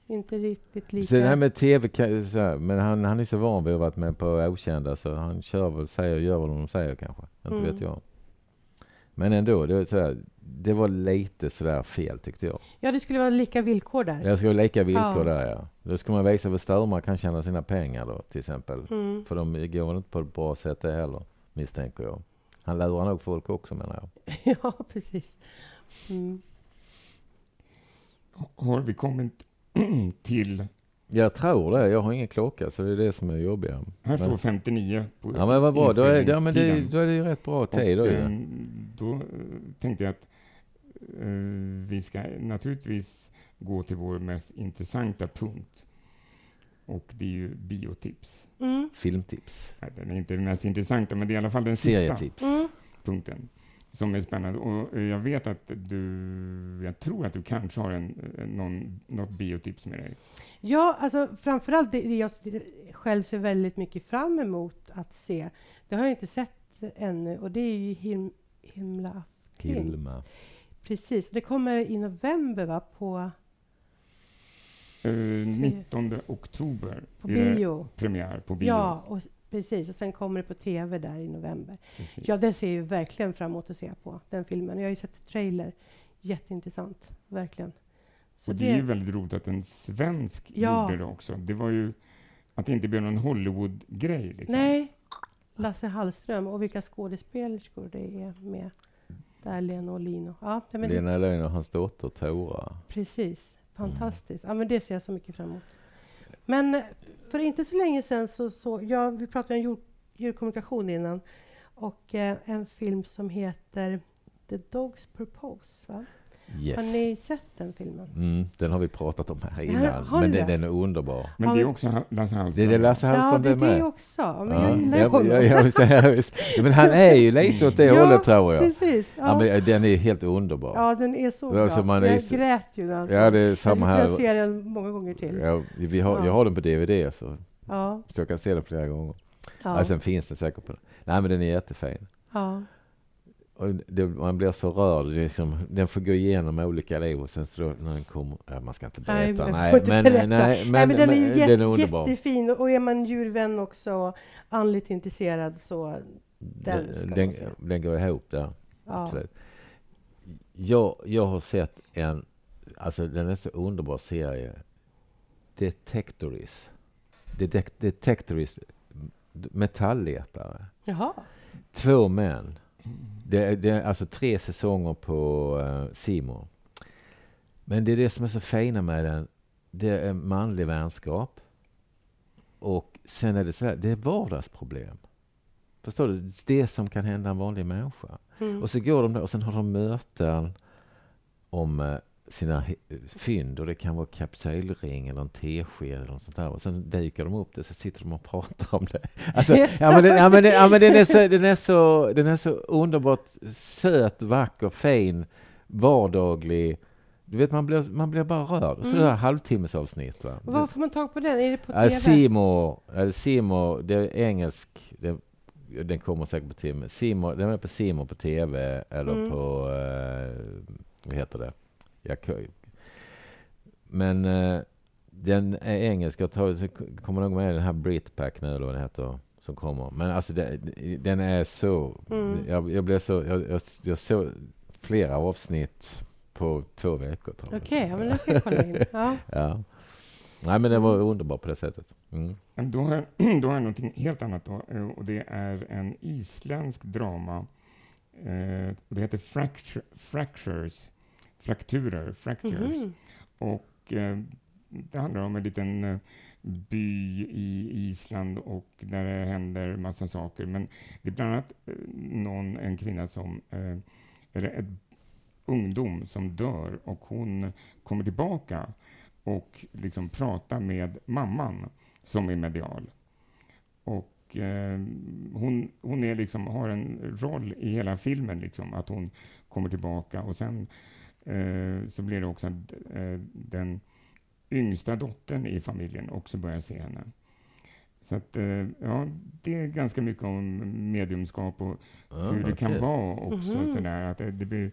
Speaker 2: Inte riktigt lika...
Speaker 3: Så det här med TV, så här, men han, han är så van vid att vara med på Okända så han kör väl, säger, gör vad de säger kanske. Inte mm. vet jag. Men ändå, det var, så det var lite sådär fel tyckte jag.
Speaker 2: Ja, det skulle vara lika villkor där.
Speaker 3: Ja, det skulle vara lika villkor ja. där ja. Då ska man visa hur Störmar kan tjäna sina pengar då till exempel. Mm. För de går inte på ett bra sätt det heller, misstänker jag. Han lurar nog folk också menar
Speaker 2: jag. ja, precis. Mm.
Speaker 1: Har vi kommit till
Speaker 3: jag tror det. Jag har ingen klocka, så det är det som är jobbiga.
Speaker 1: Här står 59 på
Speaker 3: Ja, men vad bra. Då är, ja, men det, då är det ju rätt bra tid.
Speaker 1: Och, då, ja. då tänkte jag att uh, vi ska naturligtvis gå till vår mest intressanta punkt. Och det är ju biotips.
Speaker 3: Mm. Filmtips.
Speaker 1: Nej, den är inte den mest intressanta, men det är i alla fall den sista mm. punkten som är spännande. Och jag vet att du, jag tror att du kanske har en, någon, något biotips med dig.
Speaker 2: Ja, alltså framförallt det, det jag själv ser väldigt mycket fram emot att se. Det har jag inte sett ännu och det är ju him, Himla
Speaker 3: Hilma.
Speaker 2: Precis, det kommer i november va? På
Speaker 1: Uh, 19 oktober
Speaker 2: på bio.
Speaker 1: premiär på bio.
Speaker 2: Ja, och Precis, och sen kommer det på tv där i november. Precis. Ja, det ser jag verkligen fram emot att se på, den filmen. Jag har ju sett trailer. Jätteintressant, verkligen.
Speaker 1: Så och det, det är ju väldigt roligt att en svensk ja. gjorde det också. Det var ju att det inte blev någon Hollywood-grej. Liksom.
Speaker 2: Nej, Lasse Hallström och vilka skådespelerskor det är med. Där, Lena och Lino. Ja,
Speaker 3: Lena Löjn och hans dotter Tora.
Speaker 2: Precis, fantastiskt. Mm. Ja, men det ser jag så mycket fram emot. Men för inte så länge sedan så såg ja, vi pratade om djurkommunikation innan, och eh, en film som heter The Dog's Propose. Va? Yes. Har ni sett den filmen?
Speaker 3: Mm, den har vi pratat om här innan, ja, men den, den, är underbar.
Speaker 1: Men det är också Lasse Hallström?
Speaker 3: Det är Lasse Hallström
Speaker 2: ja, det är det också. Men ja. jag gillar honom. Ja,
Speaker 3: men han är ju lite åt det ja, hållet, tror jag.
Speaker 2: Precis, ja.
Speaker 3: men den är helt underbar.
Speaker 2: Ja, den är så bra. Alltså, man jag är, grät ju
Speaker 3: alltså. Ja, det är samma här.
Speaker 2: Jag ser den många gånger till.
Speaker 3: Ja, vi har, Jag har den på DVD, så, ja. så jag kan se den flera gånger. Ja. Ja, sen finns den säkert på... Nej, men den är jättefin. Ja. Och det, man blir så rörd. Liksom, den får gå igenom olika liv och sen så då, när den kommer... Ja, man ska inte berätta. Nej,
Speaker 2: nej, men, berätta. nej, men, nej, men den är, men, jätt, den är jättefin. Och är man djurvän också, andligt intresserad, så den ska
Speaker 3: den, den går ihop där. Ja. Absolut. Jag, jag har sett en, alltså den är så underbar serie. Detectoris. Detectoris. Metallletare.
Speaker 2: Jaha.
Speaker 3: Två män det, det är alltså tre säsonger på uh, Simo. Men det är det som är så fina med den. Det är manlig vänskap. Och sen är det så här, det är vardagsproblem. Förstår du? Det som kan hända en vanlig människa. Mm. Och så går de där och sen har de möten om uh, sina fynd och det kan vara kapsylring eller en tesked eller något sånt där. Och sen dyker de upp det så sitter de och pratar om det. Alltså, ja, men den, ja, men, ja, men den, är så, den, är så, den är så underbart söt, vacker, fin, vardaglig. Du vet, man blir, man blir bara rörd. Mm. Så det är halvtimmesavsnitt. Va?
Speaker 2: Var får man tag på den? Är det på
Speaker 3: TV? Simo, Simo, det är engelsk. Det, den kommer säkert på TV. Simo, den är på Simo på TV eller mm. på, eh, vad heter det? Jag, men eh, den är engelsk. Jag tar, kommer nog med den här Britpack nu eller vad det heter som kommer. Men alltså det, den är så... Mm. Jag, jag blev så... Jag, jag, jag såg flera avsnitt på två veckor.
Speaker 2: Okej, okay, ja, men det ska jag kolla in. Ja.
Speaker 3: ja. Nej, men det var underbart på det sättet.
Speaker 1: Mm. Då, har, då har jag någonting helt annat då, eh, och det är en isländsk drama. Eh, det heter Fracture, Fractures frakturer, fractures. Mm. Och eh, det handlar om en liten eh, by i Island och där det händer massa saker. Men det är bland annat eh, någon, en kvinna som, eh, eller ett ungdom som dör och hon kommer tillbaka och liksom pratar med mamman som är medial. Och eh, hon, hon är liksom, har en roll i hela filmen, liksom, att hon kommer tillbaka och sen Eh, så blir det också att eh, den yngsta dottern i familjen också börjar se henne. Så att, eh, ja, det är ganska mycket om mediumskap och ah, hur det kan vara också. Mm -hmm. sådär, att det, det blir,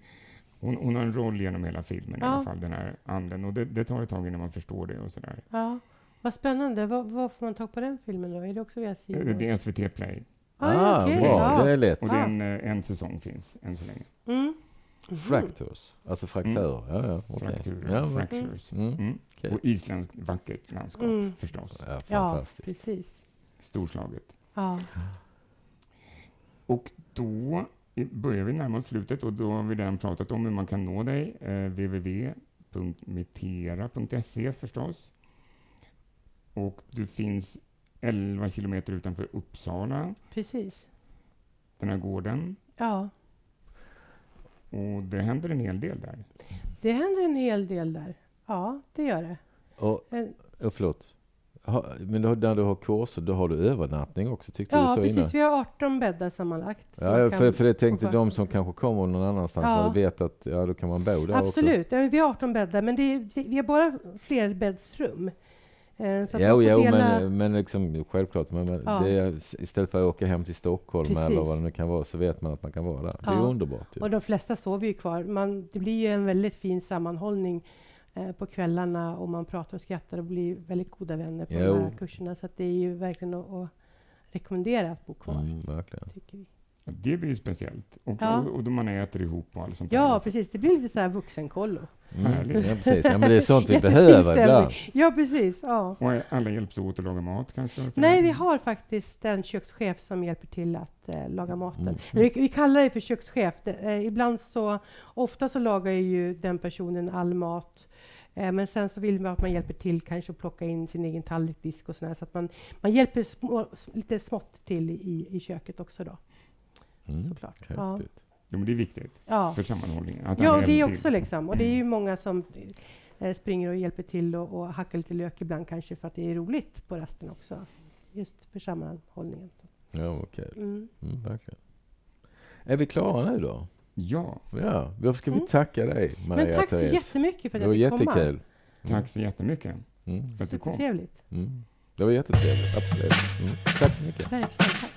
Speaker 1: hon, hon, har en roll genom hela filmen ja. i alla fall, den här anden. Och det, det, tar ett tag innan man förstår det och sådär.
Speaker 2: Ja. Vad spännande. Vad, vad får man tag på den filmen då? Är det också via Simon?
Speaker 1: Det är SVT Play.
Speaker 3: Ah, okay. bra. Ja. Det är lätt.
Speaker 1: Och den, en säsong finns än så länge.
Speaker 3: Mm. Mm. Fractures, alltså frakturer. Mm. Ja, ja, okay.
Speaker 1: Frakturer, ja, fractures. Mm. mm. Okay. Och Islands vackert landskap mm. förstås.
Speaker 3: Ja, fantastiskt.
Speaker 2: Ja, precis.
Speaker 1: Storslaget.
Speaker 2: Ja.
Speaker 1: Och då börjar vi närma oss slutet och då har vi redan pratat om hur man kan nå dig. Eh, www.mitera.se förstås. Och du finns 11 kilometer utanför Uppsala.
Speaker 2: Precis.
Speaker 1: Den här gården.
Speaker 2: Ja.
Speaker 1: Och det händer en hel del där.
Speaker 2: Det händer en hel del där. Ja, det gör det.
Speaker 3: Och, och förlåt. Men då, när du har kurser, då har du övernattning också, tyckte ja,
Speaker 2: du så
Speaker 3: precis.
Speaker 2: Innan. Vi har 18 bäddar sammanlagt.
Speaker 3: Ja, för, för det tänkte de som kanske kommer någon annanstans, ja. vet att ja, då kan man bo där
Speaker 2: Absolut.
Speaker 3: också.
Speaker 2: Ja, vi har 18 bäddar, men det är, vi har bara flerbäddsrum.
Speaker 3: Eh, så jo, jo dela... men, men liksom, självklart. Men, ja. är, istället för att åka hem till Stockholm Precis. eller vad det nu kan vara så vet man att man kan vara där. Ja. Det är underbart.
Speaker 2: Ju. Och de flesta sover ju kvar. Man, det blir ju en väldigt fin sammanhållning eh, på kvällarna och man pratar och skrattar och blir väldigt goda vänner på jo. de här kurserna. Så det är ju verkligen att, att rekommendera att bo kvar. Mm,
Speaker 3: verkligen.
Speaker 2: Tycker vi.
Speaker 1: Det blir ju speciellt. Och, ja. och, och då man äter ihop och allt sånt
Speaker 2: Ja, där. precis. Det blir lite så här vuxenkollo.
Speaker 3: Mm. Ja, precis. Ja, men det är sånt vi behöver ibland.
Speaker 2: Ja, precis. Ja.
Speaker 1: Och alla hjälps åt att laga mat kanske?
Speaker 2: Nej, vi har faktiskt en kökschef som hjälper till att eh, laga maten. Mm. Vi, vi, kallar det för kökschef. Det, eh, ibland så, ofta så lagar ju den personen all mat. Eh, men sen så vill man att man hjälper till kanske att plocka in sin egen tallrik, disk och sådär. Så att man, man hjälper små, lite smått till i, i köket också då. Mm. Såklart. Ja.
Speaker 1: Jo, men det är viktigt ja. för sammanhållningen.
Speaker 2: Att ja, det är också liksom. Och det är ju många som eh, springer och hjälper till och, och hackar lite lök ibland kanske för att det är roligt på rasten också. Just för sammanhållningen.
Speaker 3: Ja, okej. Okay. Mm. Mm, verkligen. Är vi klara nu då?
Speaker 1: Ja.
Speaker 3: Ja, då ska vi mm. tacka dig, Maria
Speaker 2: Men tack
Speaker 3: Therese.
Speaker 2: så jättemycket för att jag
Speaker 3: fick komma. Det var jättekul.
Speaker 1: Tack så jättemycket mm. för att du kom.
Speaker 2: Supertrevligt.
Speaker 3: Mm. Det var jättetrevligt, absolut. Mm. Tack så mycket.
Speaker 2: Verkligen, tack.